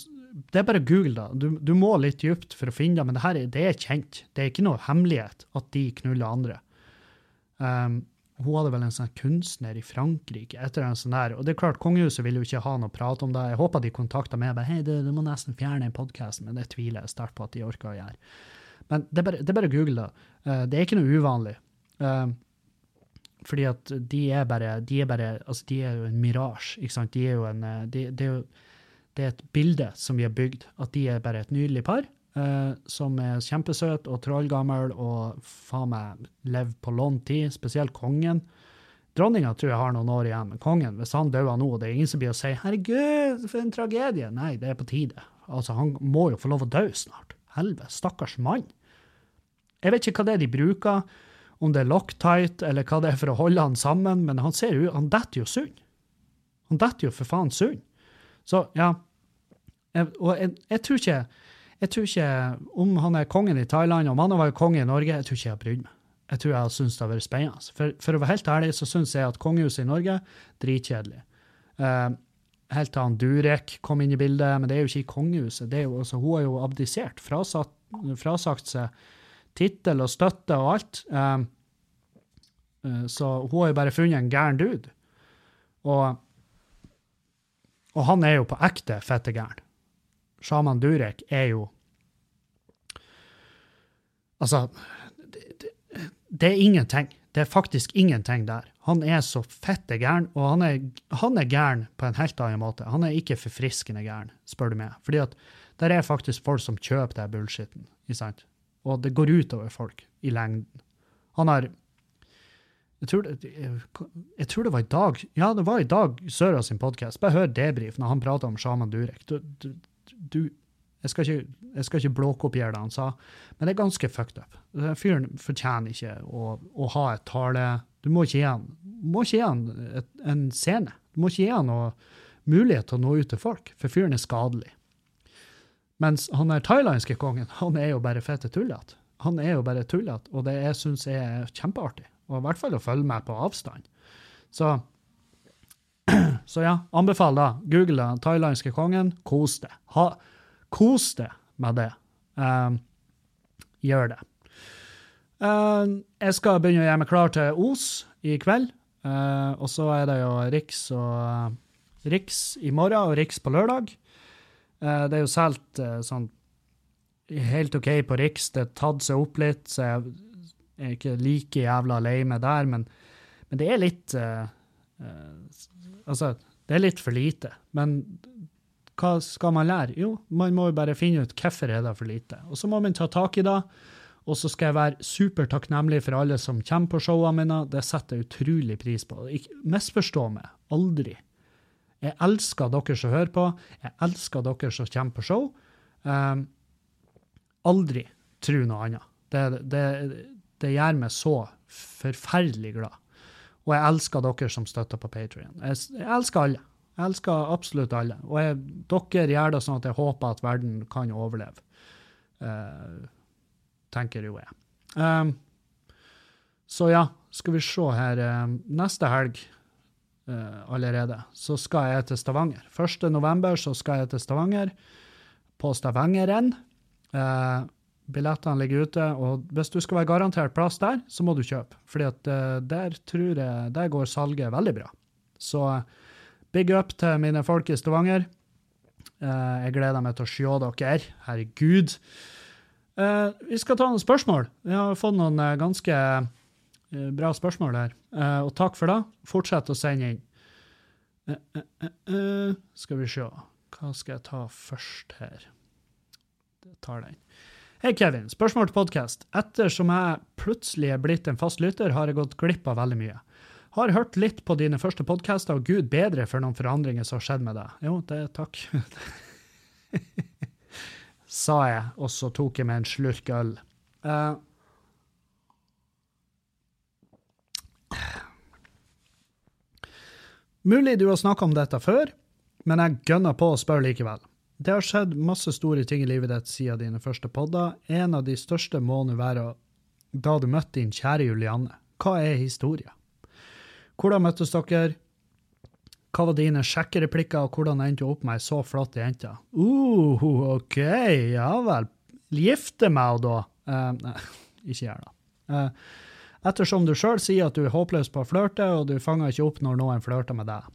det er bare google da. Du, du, må litt dypt for å finne det, men det, her, det er kjent. Det er ikke noe hemmelighet at de knuller andre. Um, hun hadde vel en sånn kunstner i Frankrike etter en sånn der. Og det er klart, kongehuset ville jo ikke ha noe prat om det. Jeg håper de kontakta meg bare hei, du, du må nesten fjerne podkasten, men det tviler jeg sterkt på at de orker å gjøre. Men det er bare, det er bare google da. Uh, det er ikke noe uvanlig. Uh, fordi at de er bare De er bare, altså de er jo en mirasje, ikke sant. De er jo en de, de, det, er jo, det er et bilde som vi har bygd, at de er bare et nydelig par. Uh, som er kjempesøt og trollgammel og faen meg lever på lånt tid, spesielt kongen. Dronninga tror jeg har noen år igjen, men kongen, hvis han dør nå, det er ingen som blir å si 'herregud, for en tragedie'. Nei, det er på tide. Altså, han må jo få lov å dø snart. Helvete, stakkars mann. Jeg vet ikke hva det er de bruker, om det er Loctite eller hva det er for å holde han sammen, men han ser jo, han detter jo sund. Han detter jo for faen sund. Så ja, og jeg, jeg tror ikke jeg tror ikke, Om han er kongen i Thailand, om han har vært konge i Norge, jeg tror ikke jeg har brydd meg. Jeg tror jeg har syntes det har vært spennende. For, for, å være helt ærlig så syns jeg at kongehuset i Norge dritkjedelig. Uh, helt til han Durek kom inn i bildet, men det er jo ikke i kongehuset. det er jo, altså, Hun har jo abdisert, frasatt, frasagt seg tittel og støtte og alt. Uh, så hun har jo bare funnet en gæren dude. Og, og han er jo på ekte fette gæren. Shaman Durek er jo Altså, det, det, det, er ingenting. Det er faktisk ingenting der. Han er så fette gæren, og han er, han er gæren på en helt annen måte. Han er ikke forfriskende gæren, spør du meg. Fordi at der er faktisk folk som kjøper den bullshitten. Ikke sant? Og det går utover folk i lengden. Han har jeg tror, det, jeg tror, det, var i dag Ja, det var i dag Søra sin podkast. Bare hør debrief når han prater om sjaman Durek. Du, du, du jeg skal, ikke, jeg skal ikke blåkopiere det han sa, men det er ganske fucked up. Fyren fortjener ikke å, å, ha et tale Du må ikke gi han, må ikke gi han et, en scene. Du må ikke gi han noe mulighet til å nå ut til folk, for fyren er skadelig. Mens han der thailandske kongen, han er jo bare fete tullete. Han er jo bare tullete, og det jeg synes er kjempeartig. Og i hvert fall å følge med på avstand. Så så ja, anbefaler det. Google den thailandske kongen. Kos deg. kos deg med det. Um, gjør det. Um, jeg skal begynne å gjøre meg klar til Os i kveld. Uh, og så er det jo Riks og uh, Riks i morgen og Riks på lørdag. det er jo solgt sånn helt OK på Riks. Det har tatt seg opp litt, så jeg er ikke like jævla lei meg der. Men, men det er litt Altså, det er litt for lite. Men hva skal man lære? Jo, man må jo bare finne ut hvorfor er for lite. Og så må man ta tak i det. Og så skal jeg være supertakknemlig for alle som kommer på showene mine. Det setter jeg utrolig pris på. Ikke misforstå meg. Aldri. Jeg elsker dere som hører på. Jeg elsker dere som kommer på show. Um, aldri tro noe annet. Det, det, det gjør meg så forferdelig glad. Og jeg elsker dere som støtter på Patrion. Jeg, jeg, elsker alle. Jeg elsker absolutt alle. Og jeg, dere gjør det sånn at jeg håper at verden kan overleve. Uh, tenker jo jeg. Um, så ja, skal vi se her. Um, neste helg uh, allerede så skal jeg til Stavanger. 1. november så skal jeg til Stavanger, på Stavangeren. Uh, Billettene ligger ute, og hvis du skal være garantert plass der, så må du kjøpe. fordi at uh, der tror jeg der går salget veldig bra. Så big up til mine folk i Stavanger. Uh, jeg gleder meg til å se dere. Herregud. Eh, vi skal ta noen spørsmål. Vi har fått noen eh, ganske eh, bra spørsmål her. Eh, og takk for det. Fortsett å sende inn. Eh, eh, eh, eh. Skal vi se. Hva skal jeg ta først her? Det tar den. Hei, Kevin. Spørsmål til podkast. Ettersom jeg plutselig er blitt en fast lytter, har jeg gått glipp av veldig mye. Har hørt litt på dine første podkaster, og gud bedre for noen forandringer som har skjedd med deg. Jo, det takk. Sa jeg, og så tok jeg meg en slurk øl. Uh, mulig du har snakka om dette før, men jeg gønner på å spørre likevel. Det har skjedd masse store ting i livet ditt siden dine første podder. En av de største må nå være da du møtte din kjære Julianne. Hva er historien? Hvordan møttes dere? Hva var dine sjekkereplikker, og hvordan endte du opp med ei så flott jente? Uh, OK, ja vel. Gifte meg, da? Uh, ikke gjør det. Uh, ettersom du sjøl sier at du er håpløs på å flørte, og du fanger ikke opp når noen flørter med deg.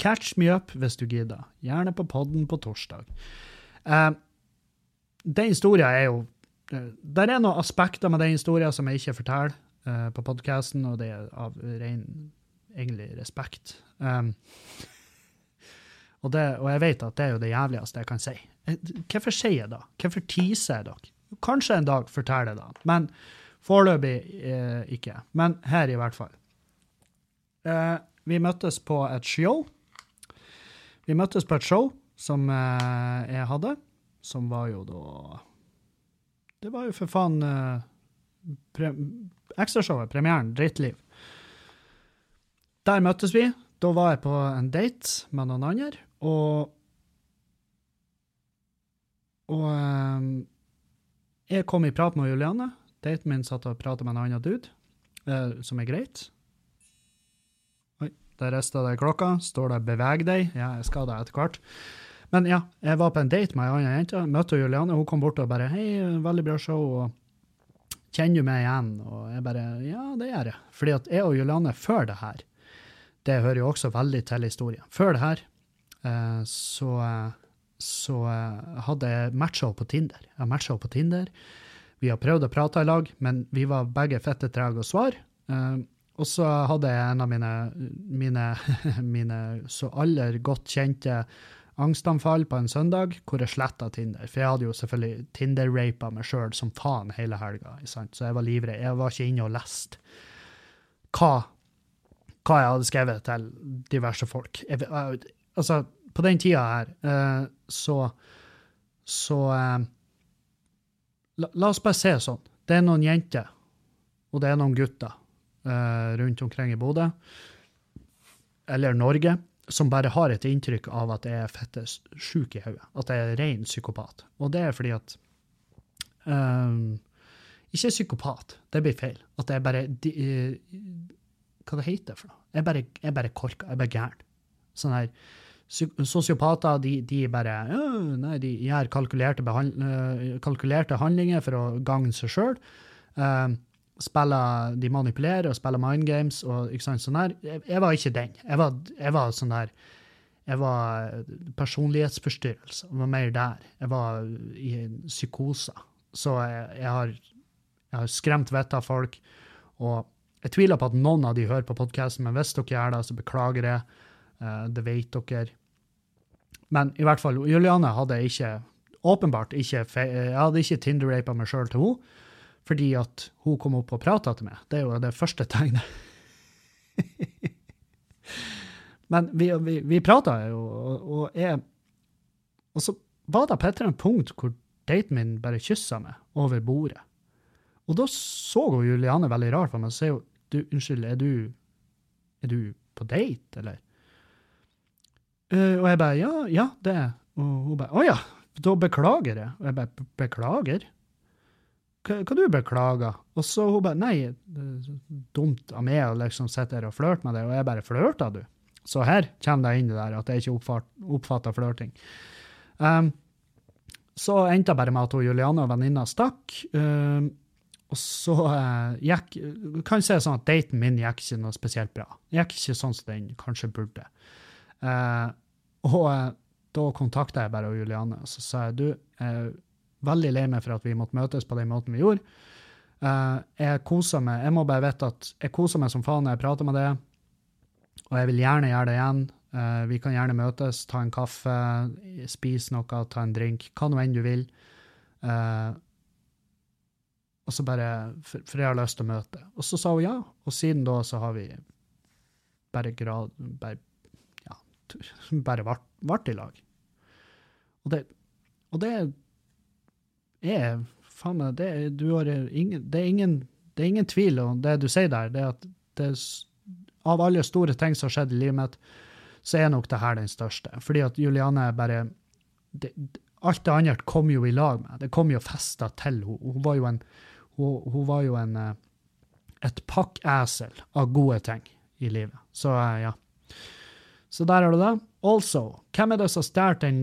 Catch me up hvis du gidder. Gjerne på podden på torsdag. Uh, den historia er jo Det er noen aspekter med den historia som jeg ikke forteller uh, på podkasten, og det er av ren egentlig respekt. Um, og, det, og, jeg vet at det er jo det jævligste jeg kan si. Hvorfor sier jeg det? Hvorfor teaser jeg dere? Kanskje en dag forteller jeg det, men foreløpig eh, ikke. Men her, i hvert fall. Eh, vi møttes på et show vi møttes på et show som eh, jeg hadde, som var jo da Det var jo for faen eh, pre ekstrashowet, premieren, Drittliv. Der møttes vi. Da var jeg på en date med noen andre, og Og eh, jeg kom i prat med Juliane. Daten min satt og pratet med en annen dude, eh, som er greit. Der rista det klokka. Står det 'beveg deg'? Ja, jeg skal det etter hvert. Men ja, jeg var på en date med ei anna jente. Møtte Juliane. Hun kom bort og bare 'Hei, veldig bra show'. og Kjenner du meg igjen? Og jeg bare Ja, det gjør jeg. Fordi at jeg og Juliane før det her, det hører jo også veldig til historien. Før det her eh, så, så eh, hadde jeg matcha på Tinder. Jeg matcha på Tinder. Vi har prøvd å prate i lag, men vi var begge fette trege å svare. Og så hadde jeg en av mine, mine, mine så aller godt kjente angstanfall på en søndag hvor jeg sletta Tinder. For jeg hadde jo selvfølgelig Tinder-rapa meg sjøl som faen hele helga. Så jeg var livredd. Jeg var ikke inne og leste hva, hva, jeg hadde skrevet til diverse folk. Jeg, altså, på den tida her, eh, så Så eh, la, la oss bare se sånn. Det er noen jenter, og det er noen gutter rundt omkring i Bodø, eller Norge, som bare har et inntrykk av at jeg er fette sjuk i hodet. At jeg er ren psykopat. Og det er fordi at um, Ikke psykopat, det blir feil. At jeg bare de, uh, Hva det heter for noe? Jeg bare, jeg bare korka. Jeg bare gæren. Sånn her Sosiopater de, de bare øh, nei, de gjør kalkulerte, handlinger for å gagne seg sjøl. Um, spiller, de manipulerer og spiller mind games og ikke sant, sånn der. Jeg, jeg, var ikke den. Jeg var, jeg var sånn der Jeg var personlighetsforstyrrelse. Jeg var mer der. Jeg var i psykose. Så jeg, jeg har, jeg har skremt vettet av folk. Og jeg tviler på at noen av de hører på podkasten, men hvis dere gjør det, så beklager jeg. Uh, det vet dere. Men i hvert fall, Juliane hadde ikke åpenbart ikke Jeg hadde ikke Tinder-rapa meg sjøl til henne fordi at hun kom opp og prata til meg. Det er jo det første tegnet. Men vi, vi, vi prata jo, og, og jeg Og så var det på et eller annet punkt hvor daten min bare kyssa meg over bordet. Og da så hun Juliane veldig rart på meg og sa jo, unnskyld, er du, er du på date, eller? Uh, og jeg bare ja, ja, det Og hun bare å ja, da beklager jeg. Og jeg bare beklager? Hva, du beklager? Og så hun bare Nei, dumt av meg å liksom sitte her og flørte med deg. Og jeg bare Flørta du? Så her kommer det inn det der at jeg ikke oppfatter flørting. Um, så endte det bare med at hun Juliane og venninna stakk. Um, og så uh, gikk Kan si sånn at daten min gikk ikke noe spesielt bra. Gikk ikke sånn som den kanskje burde. Uh, og uh, da kontakta jeg bare Juliane og så sa jeg du, veldig lei meg for at vi måtte møtes på den måten vi gjorde. Uh, jeg koser meg jeg må bare vite at jeg koser meg som faen når jeg prater med deg, og jeg vil gjerne gjøre det igjen. Uh, vi kan gjerne møtes, ta en kaffe, spise noe, ta en drink, hva nå enn du vil. Uh, og så bare, for, for, jeg har lyst til å møte. Og så sa hun ja, og siden da så har vi bare grad, bare, ja, bare vart i lag. Og det, og det er faen meg, det, det, det er ingen tvil om det du sier der. det at det, Av alle store ting som har skjedd i livet mitt, så er nok det her den største. Fordi at Juliane bare det, Alt det andre kom jo i lag med. Det kom jo festa til henne. Hun var jo en, hun, hun var jo en eh, et pakkesel av gode ting i livet. Så eh, ja. Så der har du det. Also, hvem er det som stjal den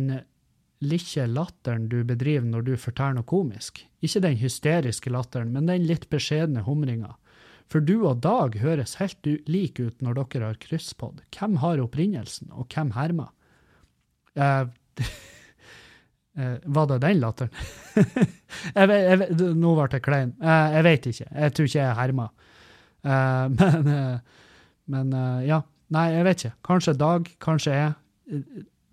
lille latteren du bedriver når du forteller noe komisk. Ikke den hysteriske latteren, men den litt beskjedne humringa. For du og Dag høres helt like ut når dere har krysspod. Hvem har opprinnelsen, og hvem hermer? Uh, uh, var det den latteren? jeg, jeg, nå ble jeg klein. Uh, jeg vet ikke. Jeg tror ikke jeg hermer. men, men ja. Nei, jeg vet ikke. Kanskje Dag, kanskje jeg.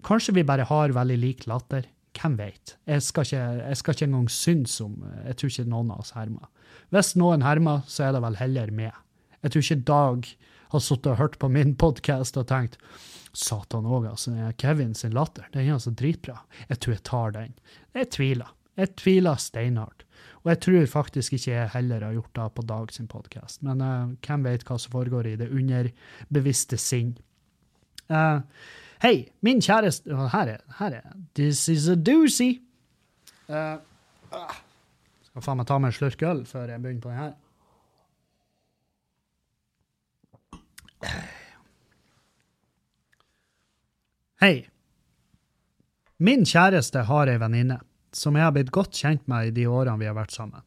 Kanskje vi bare har veldig lik latter. Hvem vet? Jeg skal ikke, jeg skal ikke engang synes om Jeg tror ikke noen av oss hermer. Hvis noen hermer, så er det vel heller meg. Jeg tror ikke Dag har sittet og hørt på min podkast og tenkt Satan òg, altså. Kevin sin latter, den er altså dritbra. Jeg tror jeg tar den. Jeg tviler. Jeg tviler steinhardt. Og jeg tror faktisk ikke jeg heller har gjort det på Dag sin podkast. Men uh, hvem vet hva som foregår i det underbevisste sinn. Uh, Hei, min kjæreste Her er, her er This is a doozy. Uh, uh, skal faen meg ta meg en slurk øl før jeg begynner på den her. Hei. Min kjæreste har ei venninne som jeg har blitt godt kjent med i de årene vi har vært sammen.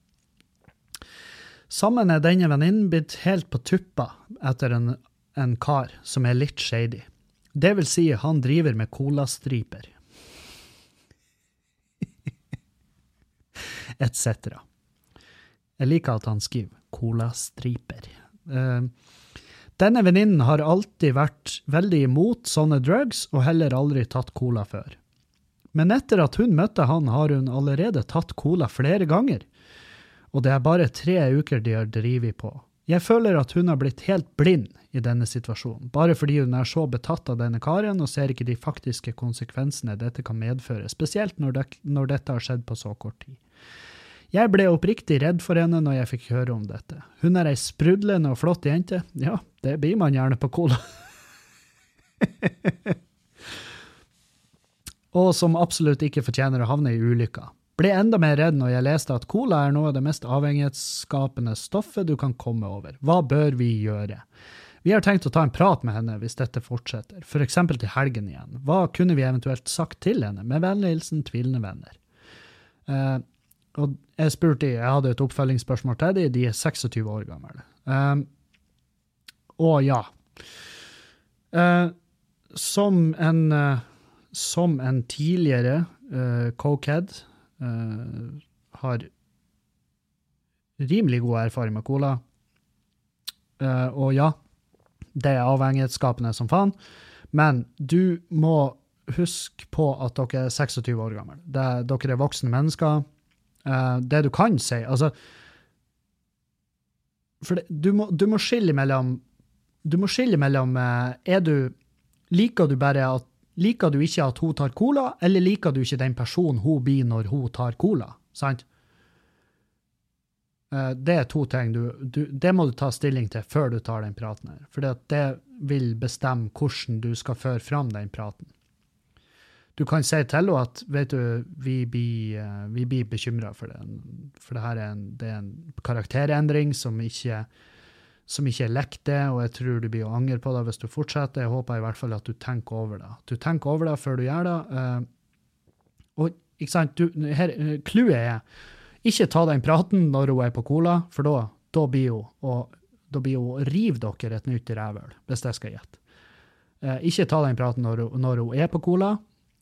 Sammen er denne venninnen blitt helt på tuppa etter en, en kar som er litt shady. Det vil si, han driver med colastriper. Etc. Jeg liker at han skriver colastriper. Uh, denne venninnen har alltid vært veldig imot sånne drugs, og heller aldri tatt cola før. Men etter at hun møtte han, har hun allerede tatt cola flere ganger. Og det er bare tre uker de har drevet på. Jeg føler at hun har blitt helt blind i denne situasjonen, bare fordi hun er så betatt av denne karen og ser ikke de faktiske konsekvensene dette kan medføre, spesielt når, det, når dette har skjedd på så kort tid. Jeg ble oppriktig redd for henne når jeg fikk høre om dette. Hun er ei sprudlende og flott jente. Ja, det blir man gjerne på Cola. og som absolutt ikke fortjener å havne i ulykker. Ble enda mer redd når jeg leste at cola er noe av det mest avhengighetsskapende stoffet du kan komme over. Hva bør vi gjøre? Vi har tenkt å ta en prat med henne hvis dette fortsetter, f.eks. For til helgen igjen. Hva kunne vi eventuelt sagt til henne? Med vennlig hilsen tvilende venner. Uh, og jeg spurte, de, jeg hadde et oppfølgingsspørsmål til de, de er 26 år gamle. Uh, og ja. Uh, som en, som en tidligere uh, cokehead har rimelig god erfaring med cola. Uh, og ja, det er avhengighetsskapende som faen, men du må huske på at dere er 26 år gamle. Dere er voksne mennesker. Uh, det du kan si Altså For det, du, må, du, må, skille mellom Du må skille mellom Er du Liker du bare at Liker du ikke at hun tar cola, eller liker du ikke den personen hun blir når hun tar cola? Sant? Eh, det er to ting. Du, du, det må du ta stilling til før du tar den praten. her. For det vil bestemme hvordan du skal føre fram den praten. Du kan si til henne at vet du, vi blir, eh, vi bekymra for det. For det her er en, det er en karakterendring som ikke som ikke er lekt det, og jeg tror du blir å angre på det hvis du fortsetter. Jeg håper i hvert fall at du tenker over det. Du tenker over det før du gjør det. Uh, og ikke sant, Clouet er ikke ta den praten når hun er på cola, for da, da blir hun og da blir hun rive dere et nytt rævhøl, hvis jeg skal gjette. Eh, ikke ta den praten når, når, hun er på cola.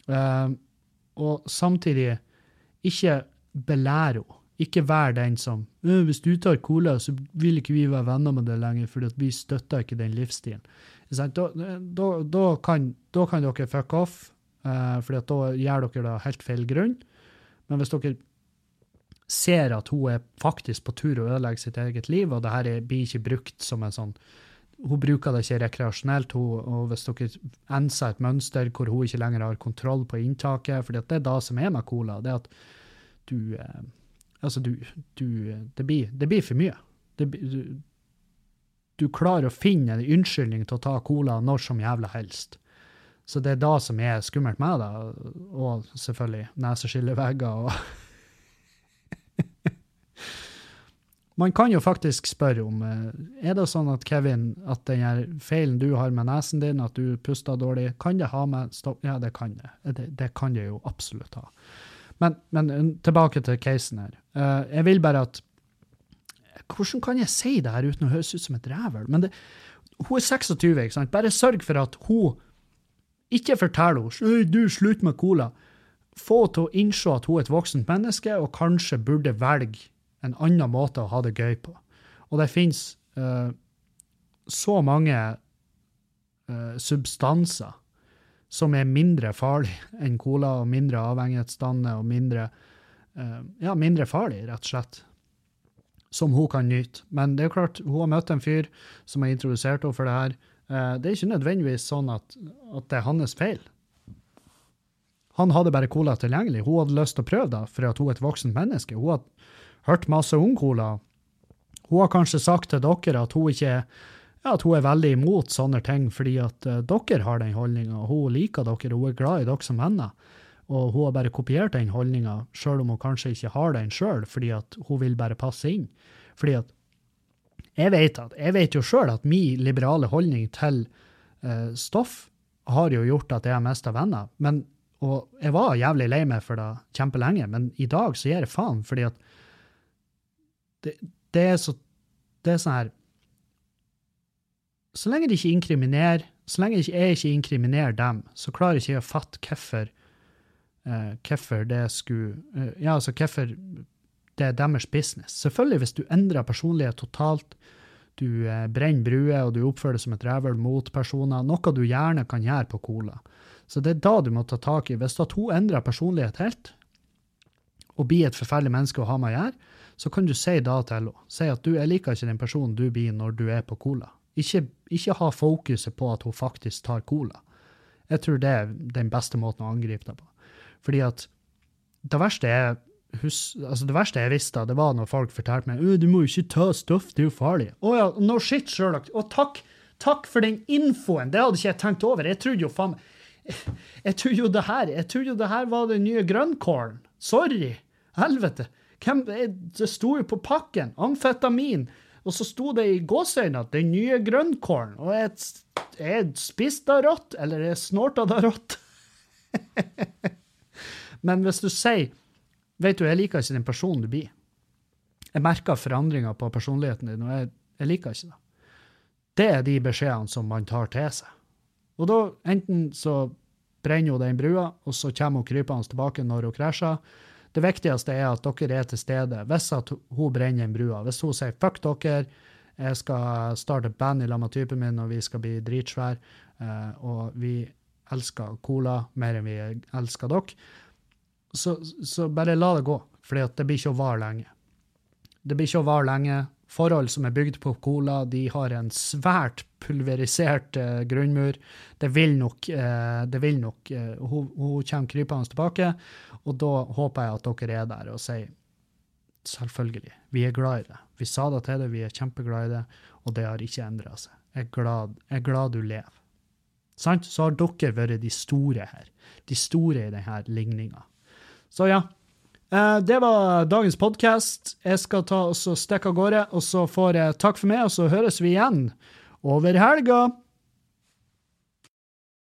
Eh, og samtidig ikke belære henne. Ikke vær den som «Øh, 'Hvis du tar cola, så vil ikke vi være venner med deg lenger, for vi støtter ikke den livsstilen'. Da, da, da, kan, da, kan, dere fuck off, uh, for da gjør dere det helt feil grunn. Men hvis dere ser at hun er faktisk på tur å ødelegge sitt eget liv, og det her blir ikke brukt som en sånn hun bruker det ikke rekreasjonelt. Hun, og hvis dere enser et mønster hvor hun ikke lenger har kontroll på inntaket for det er det som er med cola, det er at du eh, Altså, du, du det, blir, det, blir, for mye. Det, du, du, klarer å finne en unnskyldning til å ta cola når som jævla helst. Så det er da som er skummelt med det, og selvfølgelig neseskillevegger og Man kan jo faktisk spørre om eh, Er det sånn at Kevin, at den feilen du har med nesen din, at du puster dårlig, kan det ha med stopp? Ja, det kan det. det. Det, kan det jo absolutt ha. Men, men eh, tilbake til casen her. Uh, jeg vil bare at Hvordan kan jeg si det her uten å høres ut som et rævel? Men det, hun er 26, ikke sant? Bare sørg for at hun ikke forteller henne du, slutt med cola. Få henne til å innse at hun er et voksent menneske, og kanskje burde velge en annen måte å ha det gøy på. Og det fins uh, så mange uh, substanser som er mindre farlig enn cola, og mindre avhengighetsdannende og mindre, uh, ja, mindre farlig, rett og slett. Som hun kan nyte. Men det er klart, hun har møtt en fyr som har introdusert henne for det her. det er ikke nødvendigvis sånn at, at det er hans feil. Han hadde bare cola tilgjengelig. Hun hadde lyst til å prøve det, for at hun er et voksent menneske. Hun hadde hørt masse om cola. Hun har kanskje sagt til dere at hun ikke ja, at hun er veldig imot sånne ting fordi at uh, dere har den holdninga. Hun liker dere, hun er glad i dere som venner. Og hun har bare kopiert den holdninga, sjøl om hun kanskje ikke har den sjøl, fordi at hun vil bare passe inn. Fordi at jeg vet, at, jeg vet jo sjøl at min liberale holdning til uh, stoff har jo gjort at jeg har mista venner. Men, og jeg var jævlig lei meg for det kjempelenge, men i dag så gir jeg faen, fordi at det, det, er så Det er sånn her Så lenge de ikke inkriminerer så lenge jeg ikke inkriminerer dem, så klarer ikke jeg å fatte hvorfor uh, hvorfor det skulle uh, Ja, altså hvorfor det er deres business. Selvfølgelig, hvis du endrer personlighet totalt, du uh, brenner bruer og du oppfører deg som et rævøl mot personer, noe du gjerne kan gjøre på Cola. Så det er da du må ta tak i. Hvis at hun endrer personlighet helt, og blir et forferdelig menneske å ha med å gjøre, så kan du si da til henne. Si at du, jeg liker ikke den personen du blir når du er på cola. Ikke, ikke ha fokuset på at hun faktisk tar cola. Jeg tror det er den beste måten å angripe det på. Fordi at det verste er hus, altså det verste jeg visste, det var når folk fortalte meg du må jo ikke ta stoff, det er jo farlig. Å ja, no shit, Sherlock. Og takk, takk for den infoen, det hadde ikke jeg tenkt over. Jeg trodde jo faen Jeg trodde jo det her jeg jo det her var den nye grønnkålen. Sorry. Helvete. Hvem, det sto jo på pakken amfetamin, og så sto det i gåseøynene at den nye grønnkålen. Og er, jeg spist av rått, eller jeg snorta av rått. Men hvis du sier Vet du, jeg liker ikke den personen du blir. Jeg merker forandringer på personligheten din, og jeg, jeg liker ikke det. Det er de beskjedene som man tar til seg. Og da enten så brenner hun den brua, og så kommer hun krypende tilbake når hun krasjer, det viktigste er at dere er til stede hvis hun brenner en brua. Hvis hun sier 'fuck dere', jeg skal starte band i lag typen min, og vi skal bli dritsvære, uh, og vi elsker cola mer enn vi elsker dere, så, så bare la det gå. For det blir ikke å vare lenge. Det blir ikke å vare lenge. Forhold som er bygd på cola, de har en svært pulverisert uh, grunnmur. Det vil nok, uh, det vil nok uh, hun, hun, kommer krypende tilbake, og da håper jeg at dere er der og sier selvfølgelig, vi er glad i det. Vi sa det til deg, vi er kjempeglad i det, og det har ikke endra seg. Jeg er, glad, jeg er glad du lever. Sant? Så har dere vært de store her. De store i denne ligninga. Så ja. Eh, det var dagens podkast. Jeg skal ta og stikke av gårde, og så får jeg takk for meg, og så høres vi igjen over helga.